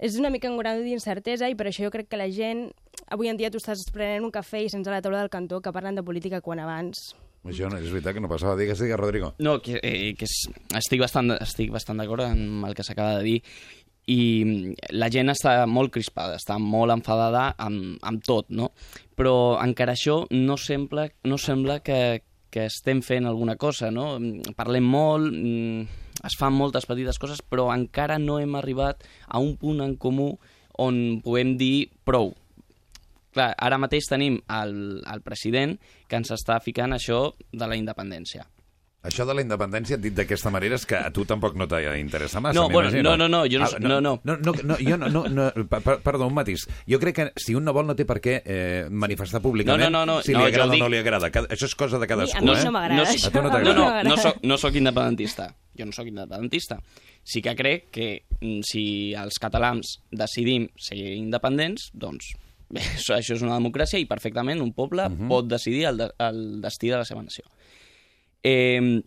És una mica un grau d'incertesa i per això jo crec que la gent... Avui en dia tu estàs prenent un cafè i sents a la taula del cantó que parlen de política quan abans... Això no, és veritat que no passava. Digues, digues, Rodrigo. No, que, eh, que és, estic bastant, estic bastant d'acord amb el que s'acaba de dir i la gent està molt crispada, està molt enfadada amb, amb tot, no? Però encara això no sembla, no sembla que, que estem fent alguna cosa, no? Parlem molt, mm, es fan moltes petites coses, però encara no hem arribat a un punt en comú on puguem dir prou. Clar, ara mateix tenim el, el president que ens està ficant això de la independència. Això de la independència, dit d'aquesta manera, és que a tu tampoc no t'interessa massa, No, bueno, no, no, no, jo no- no, no. no, no, no, jo no, no, no per- per- perdó, un matís. Jo crec que si un no vol no té per què eh, manifestar públicament No, no, no, no, si no, li jo agrada o dic- no li agrada. Això és cosa de cadascú, mi eh? no No, això. A tu no no, t'agrada. no, m'agrada. no, soc, no soc independentista. Jo no sóc independentista. Sí que crec que mm, si els catalans decidim ser independents, doncs bé, això, això és una democràcia i perfectament un poble uh -huh. pot decidir el, de, el destí de la seva nació. Eh,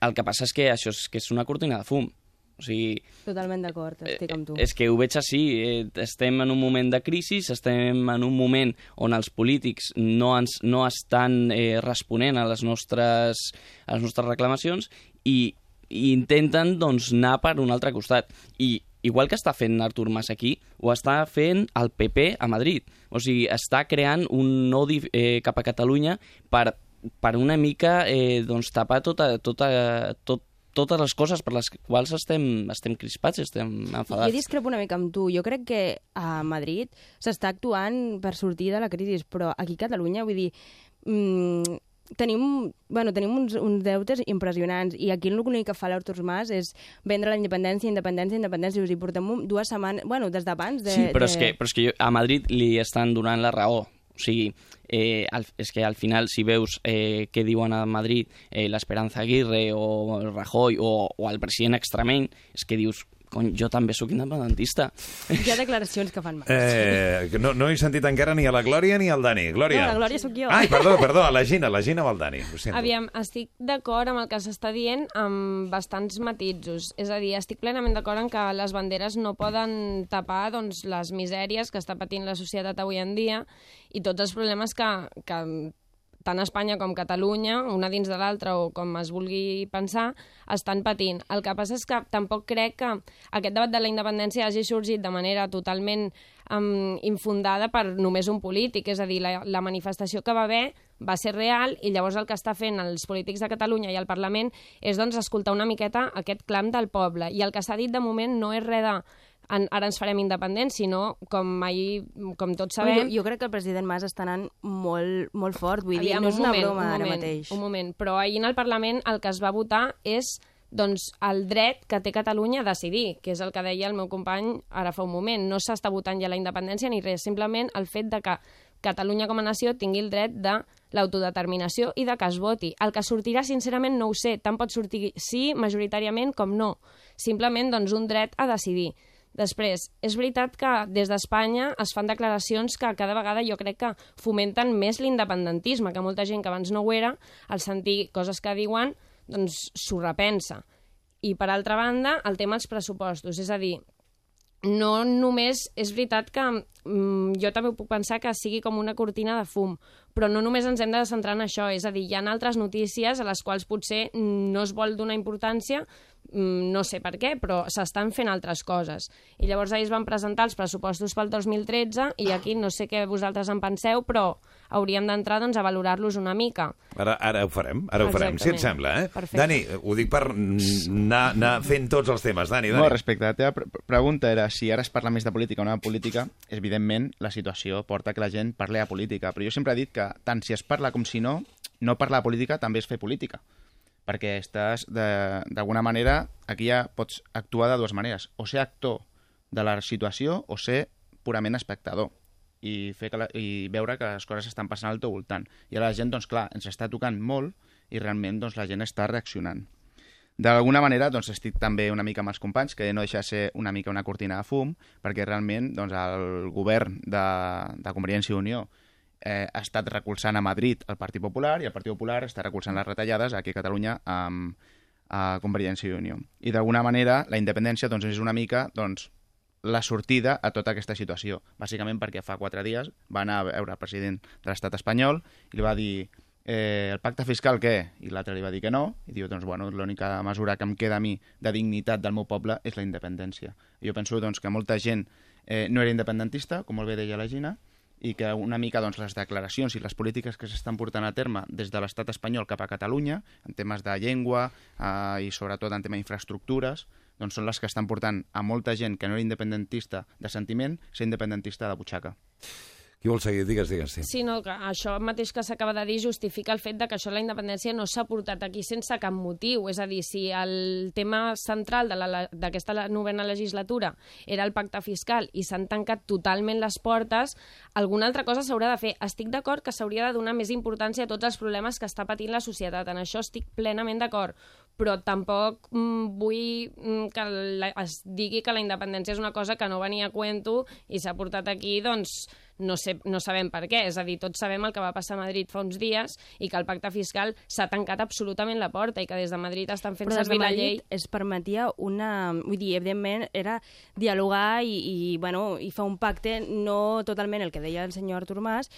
el que passa és que això és, que és una cortina de fum. O sigui, Totalment d'acord, estic amb tu. és que ho veig així, eh, estem en un moment de crisi, estem en un moment on els polítics no, ens, no estan eh, responent a les nostres, a les nostres reclamacions i, i intenten doncs, anar per un altre costat. I igual que està fent Artur Mas aquí, ho està fent el PP a Madrid. O sigui, està creant un odi eh, cap a Catalunya per, per una mica eh, doncs, tapar tota, tota, tot, totes les coses per les quals estem, estem crispats, estem enfadats. Jo discrepo una mica amb tu. Jo crec que a Madrid s'està actuant per sortir de la crisi, però aquí a Catalunya, vull dir, mm, tenim, bueno, tenim uns, uns deutes impressionants i aquí l'únic que fa l'Artur Mas és vendre la independència, independència, independència. O sigui, portem dues setmanes, bueno, des d'abans de... Sí, però, de... és que, però és que jo- a Madrid li estan donant la raó. O sigui, eh, al, és que al final, si veus eh, què diuen a Madrid eh, l'Esperanza Aguirre o Rajoy o, o el president extremeny, és que dius, cony, jo també sóc independentista. Hi ha declaracions que fan mal. Eh, no, no he sentit encara ni a la Glòria ni al Dani. Glòria. No, la Glòria sóc jo. Ai, perdó, perdó, a la Gina, la Gina o al Dani. Ho sento. Aviam, estic d'acord amb el que s'està dient amb bastants matisos. És a dir, estic plenament d'acord en que les banderes no poden tapar doncs, les misèries que està patint la societat avui en dia i tots els problemes que, que tant Espanya com Catalunya, una dins de l'altra o com es vulgui pensar, estan patint. El que passa és que tampoc crec que aquest debat de la independència hagi sorgit de manera totalment um, infundada per només un polític, és a dir, la, la manifestació que va haver va ser real i llavors el que està fent els polítics de Catalunya i el Parlament és doncs, escoltar una miqueta aquest clam del poble i el que s'ha dit de moment no és res de en, ara ens farem independents, sinó com ahir, com tots sabem... Jo, jo crec que el president Mas està anant molt, molt fort, vull dir, no és un una moment, broma un ara moment, mateix. Un moment, però ahir en el Parlament el que es va votar és doncs, el dret que té Catalunya a decidir, que és el que deia el meu company ara fa un moment. No s'està votant ja la independència ni res, simplement el fet de que Catalunya com a nació tingui el dret de l'autodeterminació i de que es voti. El que sortirà, sincerament, no ho sé. Tant pot sortir sí, majoritàriament, com no. Simplement, doncs, un dret a decidir. Després, és veritat que des d'Espanya es fan declaracions que cada vegada jo crec que fomenten més l'independentisme, que molta gent que abans no ho era, al sentir coses que diuen, doncs s'ho repensa. I, per altra banda, el tema dels pressupostos. És a dir, no només... És veritat que mm, jo també puc pensar que sigui com una cortina de fum, però no només ens hem de centrar en això, és a dir, hi ha altres notícies a les quals potser no es vol donar importància, mm, no sé per què, però s'estan fent altres coses. I llavors ahir es van presentar els pressupostos pel 2013 i aquí no sé què vosaltres en penseu, però hauríem d'entrar doncs, a valorar-los una mica. Ara, ara ho farem, ara ho farem, si et sembla, eh? Perfecte. Dani, ho dic per anar, anar fent tots els temes. Dani, Dani. No, respecte a la teva pre pregunta era si ara es parla més de política o no de política, evidentment la situació porta que la gent parli de política, però jo sempre he dit que tant si es parla com si no, no parlar de política també és fer política perquè estàs, d'alguna manera, aquí ja pots actuar de dues maneres, o ser actor de la situació o ser purament espectador i, fer que la, i veure que les coses estan passant al teu voltant. I ara la gent, doncs clar, ens està tocant molt i realment doncs, la gent està reaccionant. D'alguna manera, doncs, estic també una mica amb els companys, que no deixa de ser una mica una cortina de fum, perquè realment doncs, el govern de, de Convergència i Unió eh, ha estat recolzant a Madrid el Partit Popular i el Partit Popular està recolzant les retallades aquí a Catalunya amb a Convergència i Unió. I d'alguna manera la independència doncs, és una mica doncs, la sortida a tota aquesta situació. Bàsicament perquè fa quatre dies va anar a veure el president de l'estat espanyol i li va dir eh, el pacte fiscal què? I l'altre li va dir que no, i diu, doncs, bueno, l'única mesura que em queda a mi de dignitat del meu poble és la independència. I jo penso doncs, que molta gent eh, no era independentista, com molt bé deia la Gina, i que una mica doncs, les declaracions i les polítiques que s'estan portant a terme des de l'estat espanyol cap a Catalunya, en temes de llengua eh, i sobretot en tema d'infraestructures, doncs són les que estan portant a molta gent que no era independentista de sentiment ser independentista de butxaca. Qui vol seguir? Digues, digues. Sí. Sí, no, que això mateix que s'acaba de dir justifica el fet de que això la independència no s'ha portat aquí sense cap motiu. És a dir, si el tema central d'aquesta novena legislatura era el pacte fiscal i s'han tancat totalment les portes, alguna altra cosa s'haurà de fer. Estic d'acord que s'hauria de donar més importància a tots els problemes que està patint la societat. En això estic plenament d'acord però tampoc mm, vull mm, que la, es digui que la independència és una cosa que no venia a cuento i s'ha portat aquí, doncs no, sé, no sabem per què. És a dir, tots sabem el que va passar a Madrid fa uns dies i que el pacte fiscal s'ha tancat absolutament la porta i que des de Madrid estan fent Però servir la llei es permetia una... Vull dir, evidentment, era dialogar i, i, bueno, i fer un pacte, no totalment el que deia el senyor Artur Mas,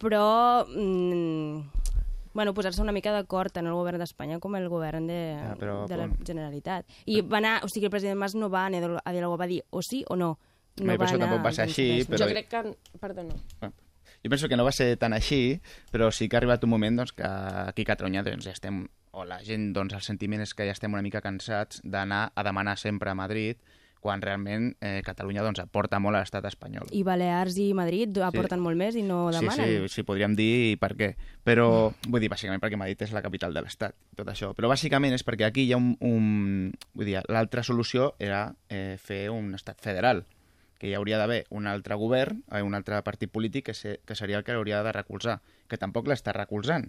però... Mm, bueno, posar-se una mica d'acord tant el govern d'Espanya com el govern de, Ah, però de la com- Generalitat. I va anar, o sigui, el president Mas no va anar a dialogar, va dir o sí o no. Bé, però això tampoc va ser així, però- Jo crec que... Perdona. Jo penso que no va ser tan així, però sí que ha arribat un moment doncs, que aquí a Catalunya doncs, ja estem, o la gent, doncs, el sentiment és que ja estem una mica cansats d'anar a demanar sempre a Madrid quan realment eh, Catalunya doncs, aporta molt a l'estat espanyol. I Balears i Madrid aporten molt més i no Sí, demanen. sí, sí, podríem dir per què. Però, vull dir, bàsicament perquè Madrid és la capital de l'Estat, tot això. Però bàsicament és perquè aquí hi ha un... un vull dir, l'altra solució era eh, fer un estat federal, que hi hauria d'haver un altre govern, eh, un altre partit polític que, se, que seria el que hauria de recolzar, que tampoc l'està recolzant.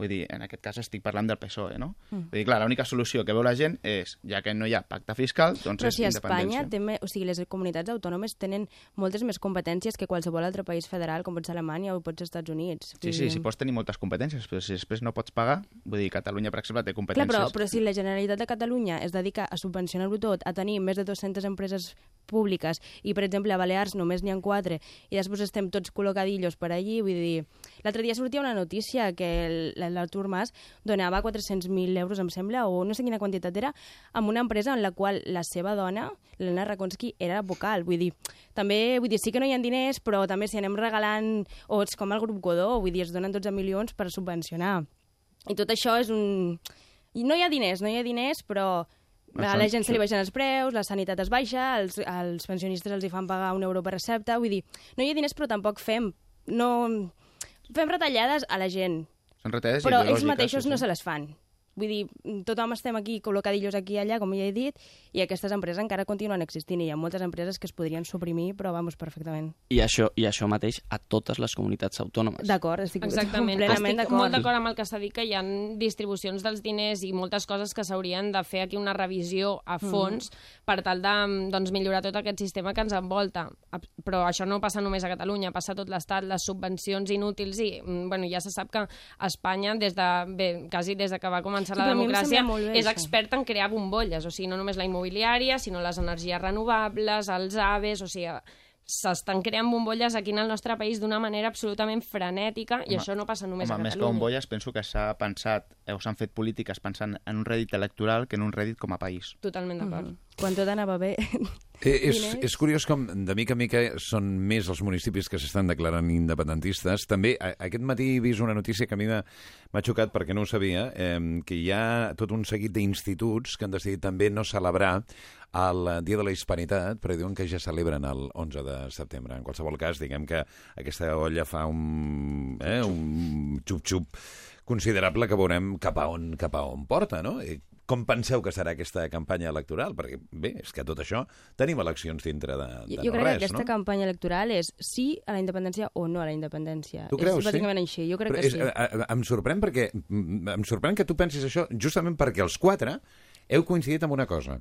Vull dir, en aquest cas estic parlant del PSOE, no? Mm. Vull dir, clar, l'única solució que veu la gent és, ja que no hi ha pacte fiscal, doncs Però és si Espanya independència. té, o sigui, les comunitats autònomes tenen moltes més competències que qualsevol altre país federal, com pot ser Alemanya o pot ser Estats Units. Sí, sí, sí, pots tenir moltes competències, però si després no pots pagar, vull dir, Catalunya, per exemple, té Clar, competències... però, però si la Generalitat de Catalunya es dedica a subvencionar-ho tot, a tenir més de 200 empreses públiques, i, per exemple, a Balears només n'hi ha quatre, i després estem tots col·locadillos per allí, vull dir... L'altre dia sortia una notícia que el- l'Artur Mas donava 400.000 euros, em sembla, o no sé quina quantitat era, amb una empresa en la qual la seva dona, l'Helena Rakonski, era vocal. Vull dir, també, vull dir, sí que no hi ha diners, però també si anem regalant, o és com el grup Godó, vull dir, es donen 12 milions per subvencionar. I tot això és un... I no hi ha diners, no hi ha diners, però a la gent se li baixen els preus, la sanitat es baixa, els, els pensionistes els hi fan pagar un euro per recepta, vull dir, no hi ha diners però tampoc fem, no... Fem retallades a la gent, Són retallades però ells mateixos no se les fan. Vull dir, tothom estem aquí col·locadillos aquí i allà, com ja he dit, i aquestes empreses encara continuen existint i hi ha moltes empreses que es podrien suprimir, però vamos, perfectament. I això, I això mateix a totes les comunitats autònomes. D'acord, estic Exactament. plenament Estic d'acord. molt d'acord amb el que s'ha dit, que hi ha distribucions dels diners i moltes coses que s'haurien de fer aquí una revisió a fons per tal de doncs, millorar tot aquest sistema que ens envolta. Però això no passa només a Catalunya, passa a tot l'Estat, les subvencions inútils i mm, bueno, ja se sap que Espanya, des de, bé, quasi des de que va començar Sí, la democràcia, bé, és això. experta en crear bombolles, o sigui, no només la immobiliària, sinó les energies renovables, els aves, o sigui, s'estan creant bombolles aquí en el nostre país d'una manera absolutament frenètica i Home, això no passa només Home, a més que Catalunya. bombolles, penso que s'ha pensat, eh, o s'han fet polítiques pensant en un rèdit electoral que en un rèdit com a país. Totalment d'acord. Mhm. Quan tot anava bé... Eh, és, és curiós com de mica en mica són més els municipis que s'estan declarant independentistes. També a, aquest matí he vist una notícia que a mi m'ha m'ha xocat perquè no ho sabia, eh, que hi ha tot un seguit d'instituts que han decidit també no celebrar el Dia de la Hispanitat, però diuen que ja celebren el 11 de setembre. En qualsevol cas, diguem que aquesta olla fa un, eh, un xup-xup considerable que veurem cap a on, cap a on porta, no? I com penseu que serà aquesta campanya electoral? Perquè, bé, és que tot això tenim eleccions dintre de, de Jo, jo no crec res, que aquesta no? campanya electoral és sí a la independència o no a la independència. Tu creus, és bàsicament així, jo crec Però que és, sí. eh, eh, em sorprèn perquè mm, em sorprèn que tu pensis això justament perquè els quatre heu coincidit en una cosa,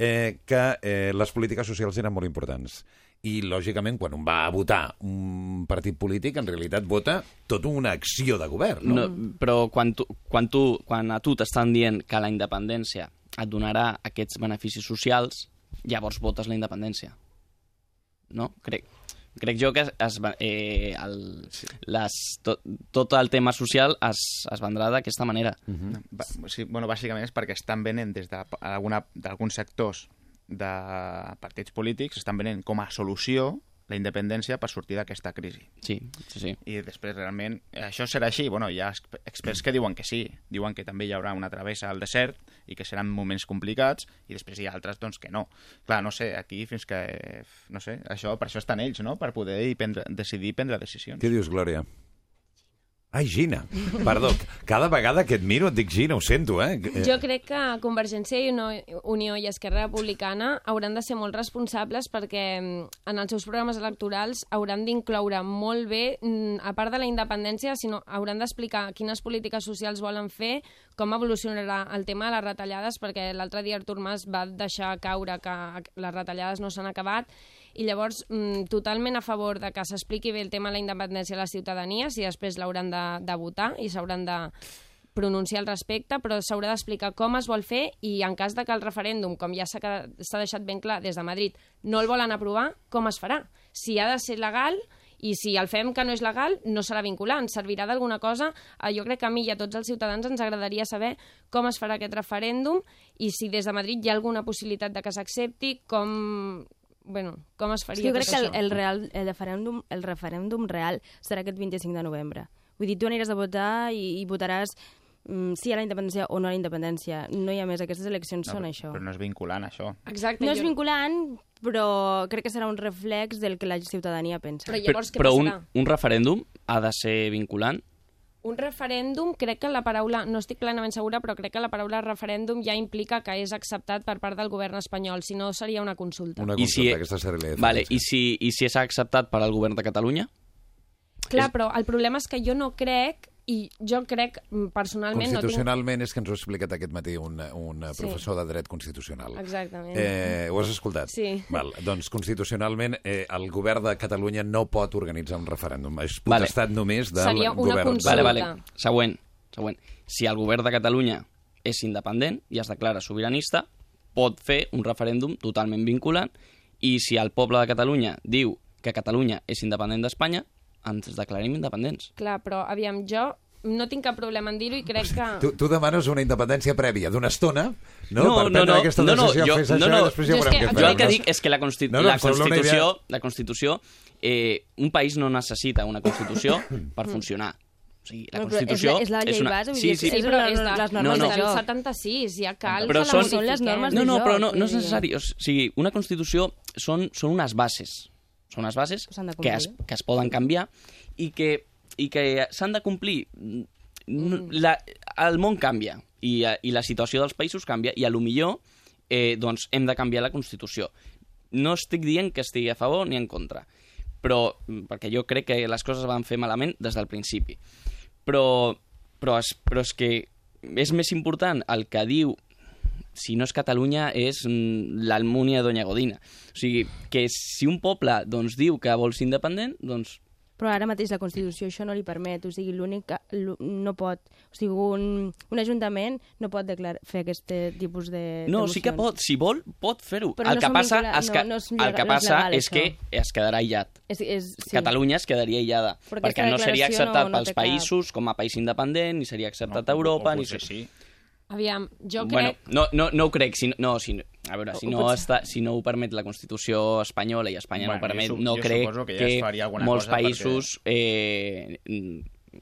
eh, que eh, les polítiques socials eren molt importants. I, lògicament, quan un va a votar un partit polític, en realitat vota tota una acció de govern, no? No, però quan, tu, quan, tu, quan a tu t'estan dient que la independència et donarà aquests beneficis socials, llavors votes la independència. No? Crec, crec jo que es, eh, el, les, tot, tot el tema social es, es vendrà d'aquesta manera. Ba sí, bueno, bàsicament és perquè estan venent des d'alguns sectors de partits polítics, estan venent com a solució la independència per sortir d'aquesta crisi. Sí, sí, sí. I després realment això serà així. Bueno, hi ha exp- experts que diuen que sí, diuen que també hi haurà una travessa al desert i que seran moments complicats i després hi ha altres doncs, que no. Clar, no sé, aquí fins que... No sé, això, per això estan ells, no? Per poder i prendre, decidir prendre decisions. Què dius, Glòria? Ai, Gina. Perdó, cada vegada que et miro et dic Gina, ho sento, eh? Eh, Jo crec que Convergència i Unió, Unió i Esquerra Republicana hauran de ser molt responsables perquè mm, en els seus programes electorals hauran d'incloure molt bé, mm, a part de la independència, sinó hauran d'explicar quines polítiques socials volen fer, com evolucionarà el tema de les retallades, perquè l'altre dia Artur Mas va deixar caure que les retallades no s'han acabat, i llavors mm, totalment a favor de que s'expliqui bé el tema de la independència a la ciutadania, si després l'hauran de, de votar i s'hauran de pronunciar al respecte, però s'haurà d'explicar com es vol fer i en cas de que el referèndum, com ja s'ha deixat ben clar des de Madrid, no el volen aprovar, com es farà? Si ha de ser legal i si el fem que no és legal, no serà vinculant, servirà d'alguna cosa. Eh, Jo crec que a mi i a tots els ciutadans ens agradaria saber com es farà aquest referèndum i si des de Madrid hi ha alguna possibilitat de que s'accepti, com... Bueno, com es És faria que jo crec que el, el, real, el, referèndum, el referèndum real serà aquest 25 de novembre. Vull dir, tu aniràs a votar i, i votaràs mm, sí a la independència o no a la independència. No hi ha més, aquestes eleccions No, són però, això. Però no és vinculant, això. Exacte. No és jo- vinculant, però crec que serà un reflex del que la ciutadania pensa. Però llavors què però un, passarà? un referèndum ha de ser vinculant? Un referèndum, crec que la paraula, no estic plenament segura, però crec que la paraula referèndum ja implica que és acceptat per part del govern espanyol, si no seria una consulta. Una I consulta, si- aquesta seria la Vale, i si, i si és acceptat per al govern de Catalunya? Clar, però el problema és que jo no crec, i jo crec mm, personalment... No tinc... Constitucionalment és que ens ho ha explicat aquest matí un, un Sí. professor de dret constitucional. Exactament. Eh, ho has escoltat? Sí. Val, doncs constitucionalment eh, el govern de Catalunya no pot organitzar un referèndum. És Vale. potestat només del Seria una govern. consulta. Vale, vale. Següent, següent. Si el govern de Catalunya és independent i es declara sobiranista, pot fer un referèndum totalment vinculant i si el poble de Catalunya diu que Catalunya és independent d'Espanya, ens declarem independents. Clar, però aviam, jo no tinc cap problema en dir-ho i crec que... Tu, tu demanes una independència prèvia d'una estona no, No, per no, prendre no, aquesta no, no, decisió, jo- fes això no, no, i després ja veurem que- què Jo el que dic és que la, consti No, no, la Constitució, la Constitució eh, un país no necessita una Constitució per funcionar. O sigui, la No, però és Constitució la- és la llei una... base, sí, dir, sí, és Sí, però les- és de, les normes no, de del joc. 76, ja cal Però que són- la són les normes No, no, però no, no és necessari. O sigui, una Constitució són, són unes bases. Són unes bases Que es, que es poden canviar i que, i que s'han de complir. Mm, La, el món canvia i, i la situació dels països canvia i a lo millor eh, doncs hem de canviar la Constitució. No estic dient que estigui a favor ni en contra, però, perquè jo crec que les coses van fer malament des del principi. Però, però, és, però és que és més important el que diu si no és Catalunya, és mm, l'Almúnia Doña Godina. O sigui, que si un poble doncs, diu que vol ser independent, doncs però ara mateix la Constitució això no li permet, o sigui, l'únic que no pot, o sigui, un, un ajuntament no pot declarar, fer aquest tipus de No, de sí que pot, si vol, pot fer-ho. Però El no que passa vincula- és que, no, no és el legal- que no és passa legal, és que es quedarà aïllat. És, és, sí. Catalunya es quedaria aïllada, Però perquè aquesta no seria acceptat no- no pels té cap- països com a país independent, ni seria acceptat a Europa, ni... potser sí. Aviam, jo Bueno, crec... no, no, no ho crec, si, no, si, a veure, si no, està, si no ho permet la Constitució espanyola i Espanya Bueno, no ho permet, jo no jo crec que ja molts cosa perquè- països eh,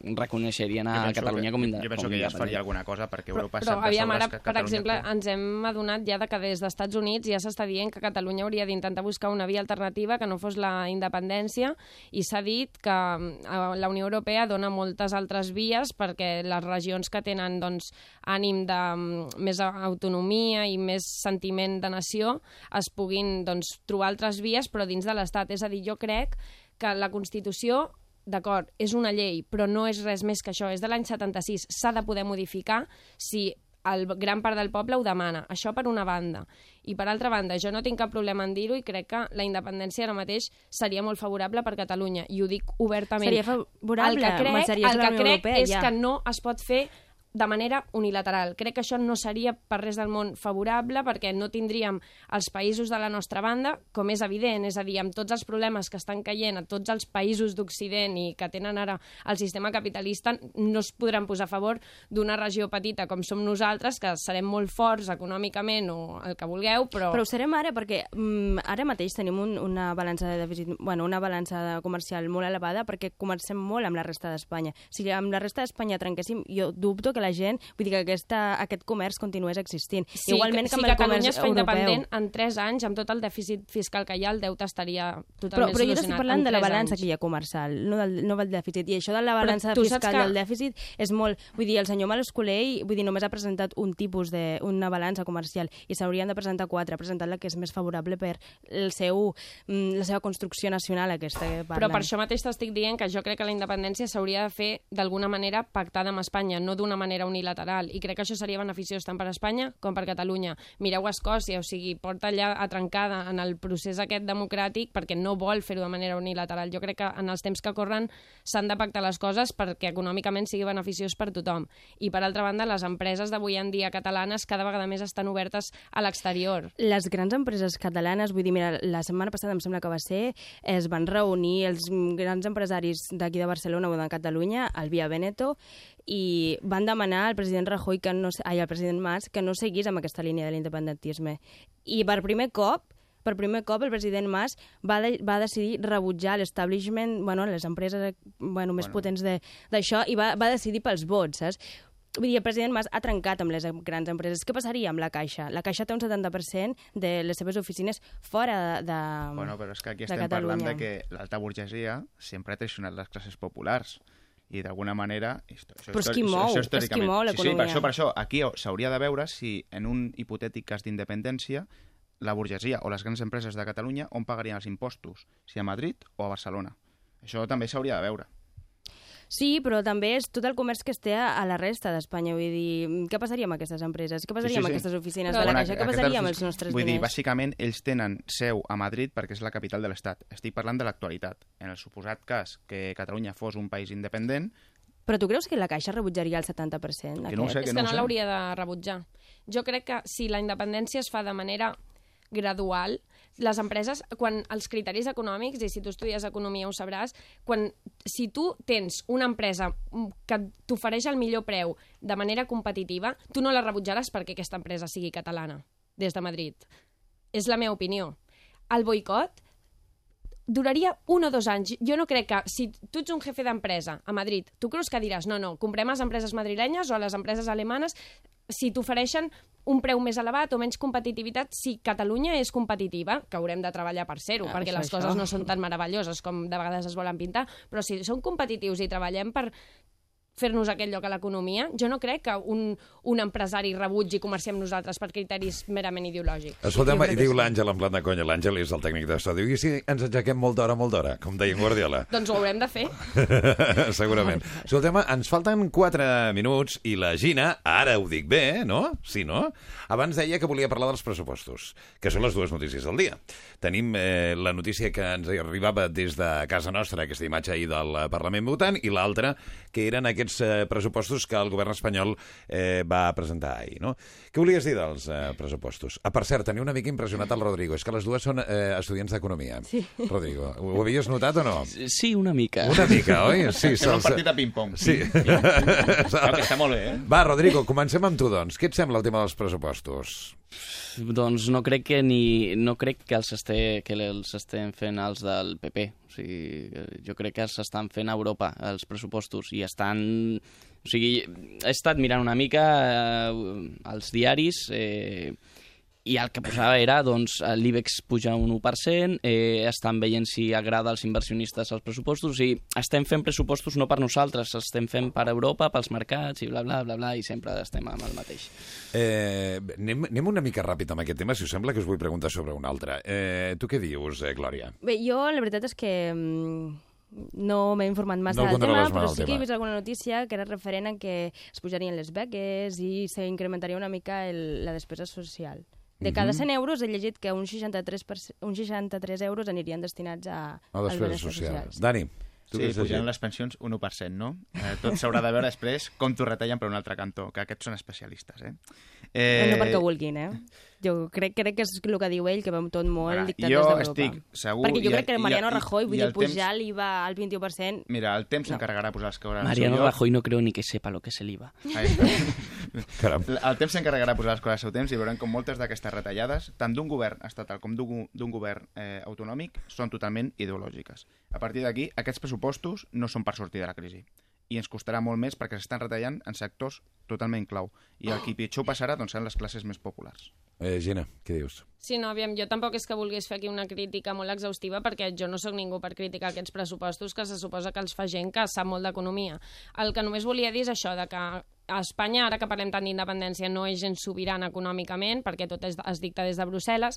reconeixerien a Jo penso Catalunya que, com, inde jo penso que ja es independent. faria alguna cosa perquè Però, Europa però de aviam, ara, que per Catalunya exemple, té. ens hem adonat ja de que des d'Estats Units ja s'està dient que Catalunya hauria d'intentar buscar una via alternativa que no fos la independència i s'ha dit que eh, la Unió Europea dona moltes altres vies perquè les regions que tenen doncs, ànim de mm, més autonomia i més sentiment de nació es puguin doncs, trobar altres vies però dins de l'Estat. És a dir, jo crec que la Constitució d'acord, és una llei, però no és res més que això. És de l'any 76. S'ha de poder modificar si el gran part del poble ho demana. Això per una banda. I per altra banda, jo no tinc cap problema en dir-ho i crec que la independència ara mateix seria molt favorable per Catalunya. I ho dic obertament. Seria favorable, El que crec, el que crec Europea, és ja. que no es pot fer de manera unilateral. Crec que això no seria per res del món favorable perquè no tindríem els països de la nostra banda, com és evident, és a dir, amb tots els problemes que estan caient a tots els països d'Occident i que tenen ara el sistema capitalista, no es podran posar a favor d'una regió petita com som nosaltres, que serem molt forts econòmicament o el que vulgueu, però... Però ho serem ara perquè mm, ara mateix tenim un, una balança de dèficit, bueno, una balança comercial molt elevada perquè comencem molt amb la resta d'Espanya. Si amb la resta d'Espanya trenquéssim, jo dubto que la gent, vull dir que aquesta, aquest comerç continués existint. Sí, Igualment que, que si amb el Catalunya es fa independent, en 3 anys, amb tot el dèficit fiscal que hi ha, el deute estaria Però, totalment però jo solucionat. t'estic parlant de la balança anys. que hi ha comercial, no del, no del dèficit. I això de la Però balança fiscal que- i el dèficit és molt... Vull dir, el senyor Malos Colell vull dir, només ha presentat un tipus de... una balança comercial i s'haurien de presentar quatre. Ha presentat la que és més favorable per el seu, mm, la seva construcció nacional aquesta que parlen. Però per això mateix t'estic dient que jo crec que la independència s'hauria de fer d'alguna manera pactada amb Espanya, no d'una manera unilateral. I crec que això seria beneficiós tant per Espanya com per Catalunya. Mireu a Escòcia, o sigui, porta allà atrancada en el procés aquest democràtic perquè no vol fer-ho de manera unilateral. Jo crec que en els temps que corren s'han de pactar les coses perquè econòmicament sigui beneficiós per tothom. I per altra banda, les empreses d'avui en dia catalanes cada vegada més estan obertes a l'exterior. Les grans empreses catalanes, vull dir, mira, la setmana passada em sembla que va ser, es van reunir els grans empresaris d'aquí de Barcelona o de Catalunya, al Via Veneto, i van demanar al president Rajoy, que no, ai, al president Mas, que no seguís amb aquesta línia de l'independentisme. I per primer cop, per primer cop el president Mas va, de, va decidir rebutjar l'establishment, bueno, les empreses bueno, més Bueno. potents de- d'això, i va, va decidir pels vots, saps? Vull dir, el president Mas ha trencat amb les grans empreses. Què passaria amb la Caixa? La Caixa té un 70% de les seves oficines fora de, de Bueno, però és que aquí estem parlant Catalunya. de que l'alta burgesia sempre ha traicionat les classes populars i d'alguna manera... Això, Però és qui mou, això és qui mou Sí, sí, per l'economia. això, per això, aquí s'hauria de veure si en un hipotètic cas d'independència la burgesia o les grans empreses de Catalunya on pagarien els impostos, si a Madrid o a Barcelona. Això també s'hauria de veure. Sí, però també és tot el comerç que es té a la resta d'Espanya. Vull dir, què passaria amb aquestes empreses? Què passaria amb aquestes oficines de la Bueno, Caixa? Què passaria amb els nostres Vull dir, diners? bàsicament, ells tenen seu a Madrid perquè és la capital de l'Estat. Estic parlant de l'actualitat. En el suposat cas que Catalunya fos un país independent, Però tu creus que la Caixa rebutjaria el 70%? Que no sé, és que que no no l'hauria de rebutjar. Jo crec que si la independència es fa de manera gradual, les empreses, quan els criteris econòmics, i si tu estudies economia ho sabràs, quan, si tu tens una empresa que t'ofereix el millor preu de manera competitiva, tu no la rebutjaràs perquè aquesta empresa sigui catalana, des de Madrid. És la meva opinió. El boicot duraria un o dos anys. Jo no crec que, si tu ets un jefe d'empresa a Madrid, tu creus que diràs, no, no, comprem les empreses madrilenyes o les empreses alemanes si t'ofereixen un preu més elevat o menys competitivitat, si Catalunya és competitiva, que haurem de treballar per ser-ho, Ah, perquè això, les això. coses no són tan meravelloses com de vegades es volen pintar, però si són competitius i treballem per fer-nos aquest lloc a l'economia. Jo no crec que un, un empresari rebutgi comerciar amb nosaltres per criteris merament ideològics. Escolta'm, i diu l'Àngel en plan de conya, l'Àngel és el tècnic de diu, i si ens aixequem molt d'hora, molt d'hora, com deia en Guardiola? Doncs ho haurem de fer. Segurament. Escoltem, ens falten 4 minuts i la Gina, ara ho dic bé, no? Sí, no? Abans deia que volia parlar dels pressupostos, que són les dues notícies del dia. Tenim eh, la notícia que ens arribava des de casa nostra, aquesta imatge ahir del eh, Parlament votant, i l'altra, que eren aquests eh, pressupostos que el govern espanyol eh, va presentar ahir, no? Què volies dir dels eh, pressupostos? Ah, per cert, tenia una mica impressionat el Rodrigo, és que les dues són eh, estudiants d'Economia. Sí. Rodrigo, ho, ho havies notat o no? Sí, una mica. Una mica, oi? Sí, Fem un partit de ping-pong. Sí. Clar, que està molt bé, eh? Va, Rodrigo, comencem amb tu, doncs. Què et sembla el tema dels pressupostos? Doncs no crec que ni no crec que els, esté, que els estem fent els del PP. O sigui, jo crec que els estan fent a Europa, els pressupostos, i estan... O sigui, he estat mirant una mica eh, els diaris eh, i el que posava era, doncs, l'IBEX puja un 1%, eh, estan veient si agrada als inversionistes els pressupostos, sigui, estem fent pressupostos no per nosaltres, estem fent per Europa, pels mercats, i bla, bla, bla, bla, i sempre estem amb el mateix. Eh, anem, anem una mica ràpid amb aquest tema, si us sembla que us vull preguntar sobre un altre. Eh, tu què dius, eh, Glòria? Bé, jo la veritat és que mm, no m'he informat massa No el del tema, però sí que he vist alguna notícia que era referent a que es pujarien les beques i s'incrementaria una mica el, la despesa social. De cada Mhm. 100 euros he llegit que uns 63, per, uns 63 euros anirien destinats a, A al despesa benestar social. social. Dani, tu Sí, què has pujaran llegit? les pensions un 1%, no? Eh, tot s'haurà de veure després com t'ho retallen per un altre cantó, que aquests són especialistes, eh? Eh... No perquè ho vulguin, eh? Jo crec, crec que és el que diu ell, que vam tot molt dictat jo des d'Europa. estic segur Perquè jo i- crec que Mariano i- Rajoy, vull i dir, temps- pujar l'IVA al 21%... Mira, el temps s'encarregarà de posar les coses Mariano al seu lloc. Rajoy no creo ni que sepa lo que es el IVA. Ahí està. Caram. El temps s'encarregarà de posar les coses al seu temps i veurem com moltes d'aquestes retallades, tant d'un govern estatal com d'un govern eh, autonòmic, són totalment ideològiques. A partir d'aquí, aquests pressupostos no són per sortir de la crisi i ens costarà molt més perquè s'estan retallant en sectors totalment clau. I el qui pitjor ho passarà doncs, seran les classes més populars. Eh, Gina, què dius? Sí, no, aviam, jo tampoc és que volgués fer aquí una crítica molt exhaustiva perquè jo no sóc ningú per criticar aquests pressupostos que se suposa que els fa gent que sap molt d'economia. El que només volia dir és això, de que a Espanya, ara que parlem tant d'independència, no és gens sobirana econòmicament, perquè tot es, es dicta des de Brussel·les,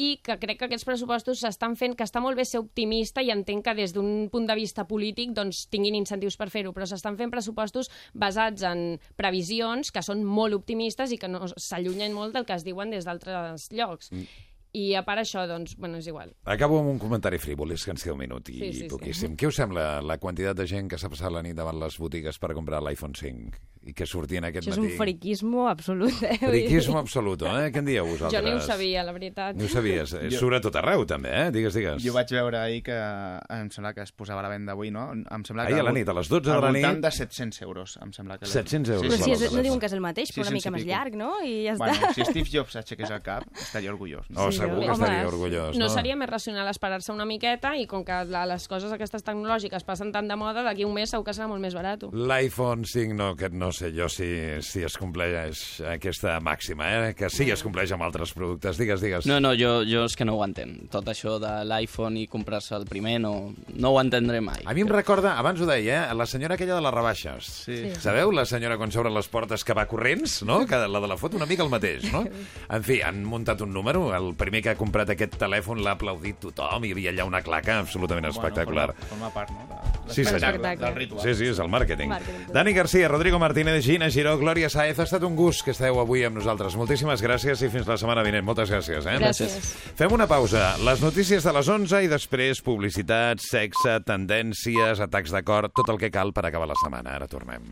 i que crec que aquests pressupostos s'estan fent, que està molt bé ser optimista i entenc que des d'un punt de vista polític doncs, tinguin incentius per fer-ho, però s'estan fent pressupostos basats en previsions que són molt optimistes i que no s'allunyen molt del que es diuen des d'altres llocs. Mm. I a part això, doncs, bueno, és igual. Acabo amb un comentari frívol, és que ens queda un minut i Sí, sí, sí. poquíssim. Què us sembla la quantitat de gent que s'ha passat la nit davant les botigues per comprar l'iPhone 5 i que sortien aquest Això és un matí? friquismo absolut, eh? Friquismo absolut, eh? Què en dieu vosaltres? Jo ni ho sabia, la veritat. Ni ho sabies. Eh, Jo- Surt a tot arreu, també, eh? Digues, digues. Jo vaig veure ahir que em sembla que es posava a la venda avui, no? Em sembla que Ahir a la al- nit, a les 12 de al la voltant nit. de 700 euros, em sembla que... 700 euros Però si és, no diuen que és el mateix, però una 600 mica més llarg, no? I ja Bueno, està. si Steve Jobs aixequés el cap, estaria orgullós. Oh, segur que Home, estaria orgullós. No no? seria més racional esperar-se una miqueta i com que la, les coses aquestes tecnològiques passen tant de moda, d'aquí un mes segur que serà molt més barat. L'iPhone 5, no, que no sé jo si, si es compleix aquesta màxima, eh? que sí es compleix amb altres productes. Digues, digues. No, no, jo, jo és que no ho entenc. Tot això de l'iPhone i comprar-se el primer no, no ho entendré mai. A mi em recorda, abans ho deia, eh? la senyora aquella de les rebaixes. Sí. Sí. Sabeu, la senyora quan s'obren les portes que va corrents, no? Que la de la foto una mica el mateix, no? En fi, han muntat un número, el primer que ha comprat aquest telèfon l'ha aplaudit tothom, hi havia allà una claca absolutament espectacular. Bueno, forma, forma part, no? De, Sí, senyor. del ritual. Sí, sí, és el màrqueting. Màrqueting. Dani Garcia, Rodrigo Martínez, Gina Giró, Glòria Saez, ha estat un gust que esteu avui amb nosaltres. Moltíssimes gràcies i fins la setmana vinent. Moltes gràcies. Eh? Gràcies. Fem una pausa. Les notícies de les 11 i després publicitat, sexe, tendències, atacs de cor, tot el que cal per acabar la setmana. Ara tornem.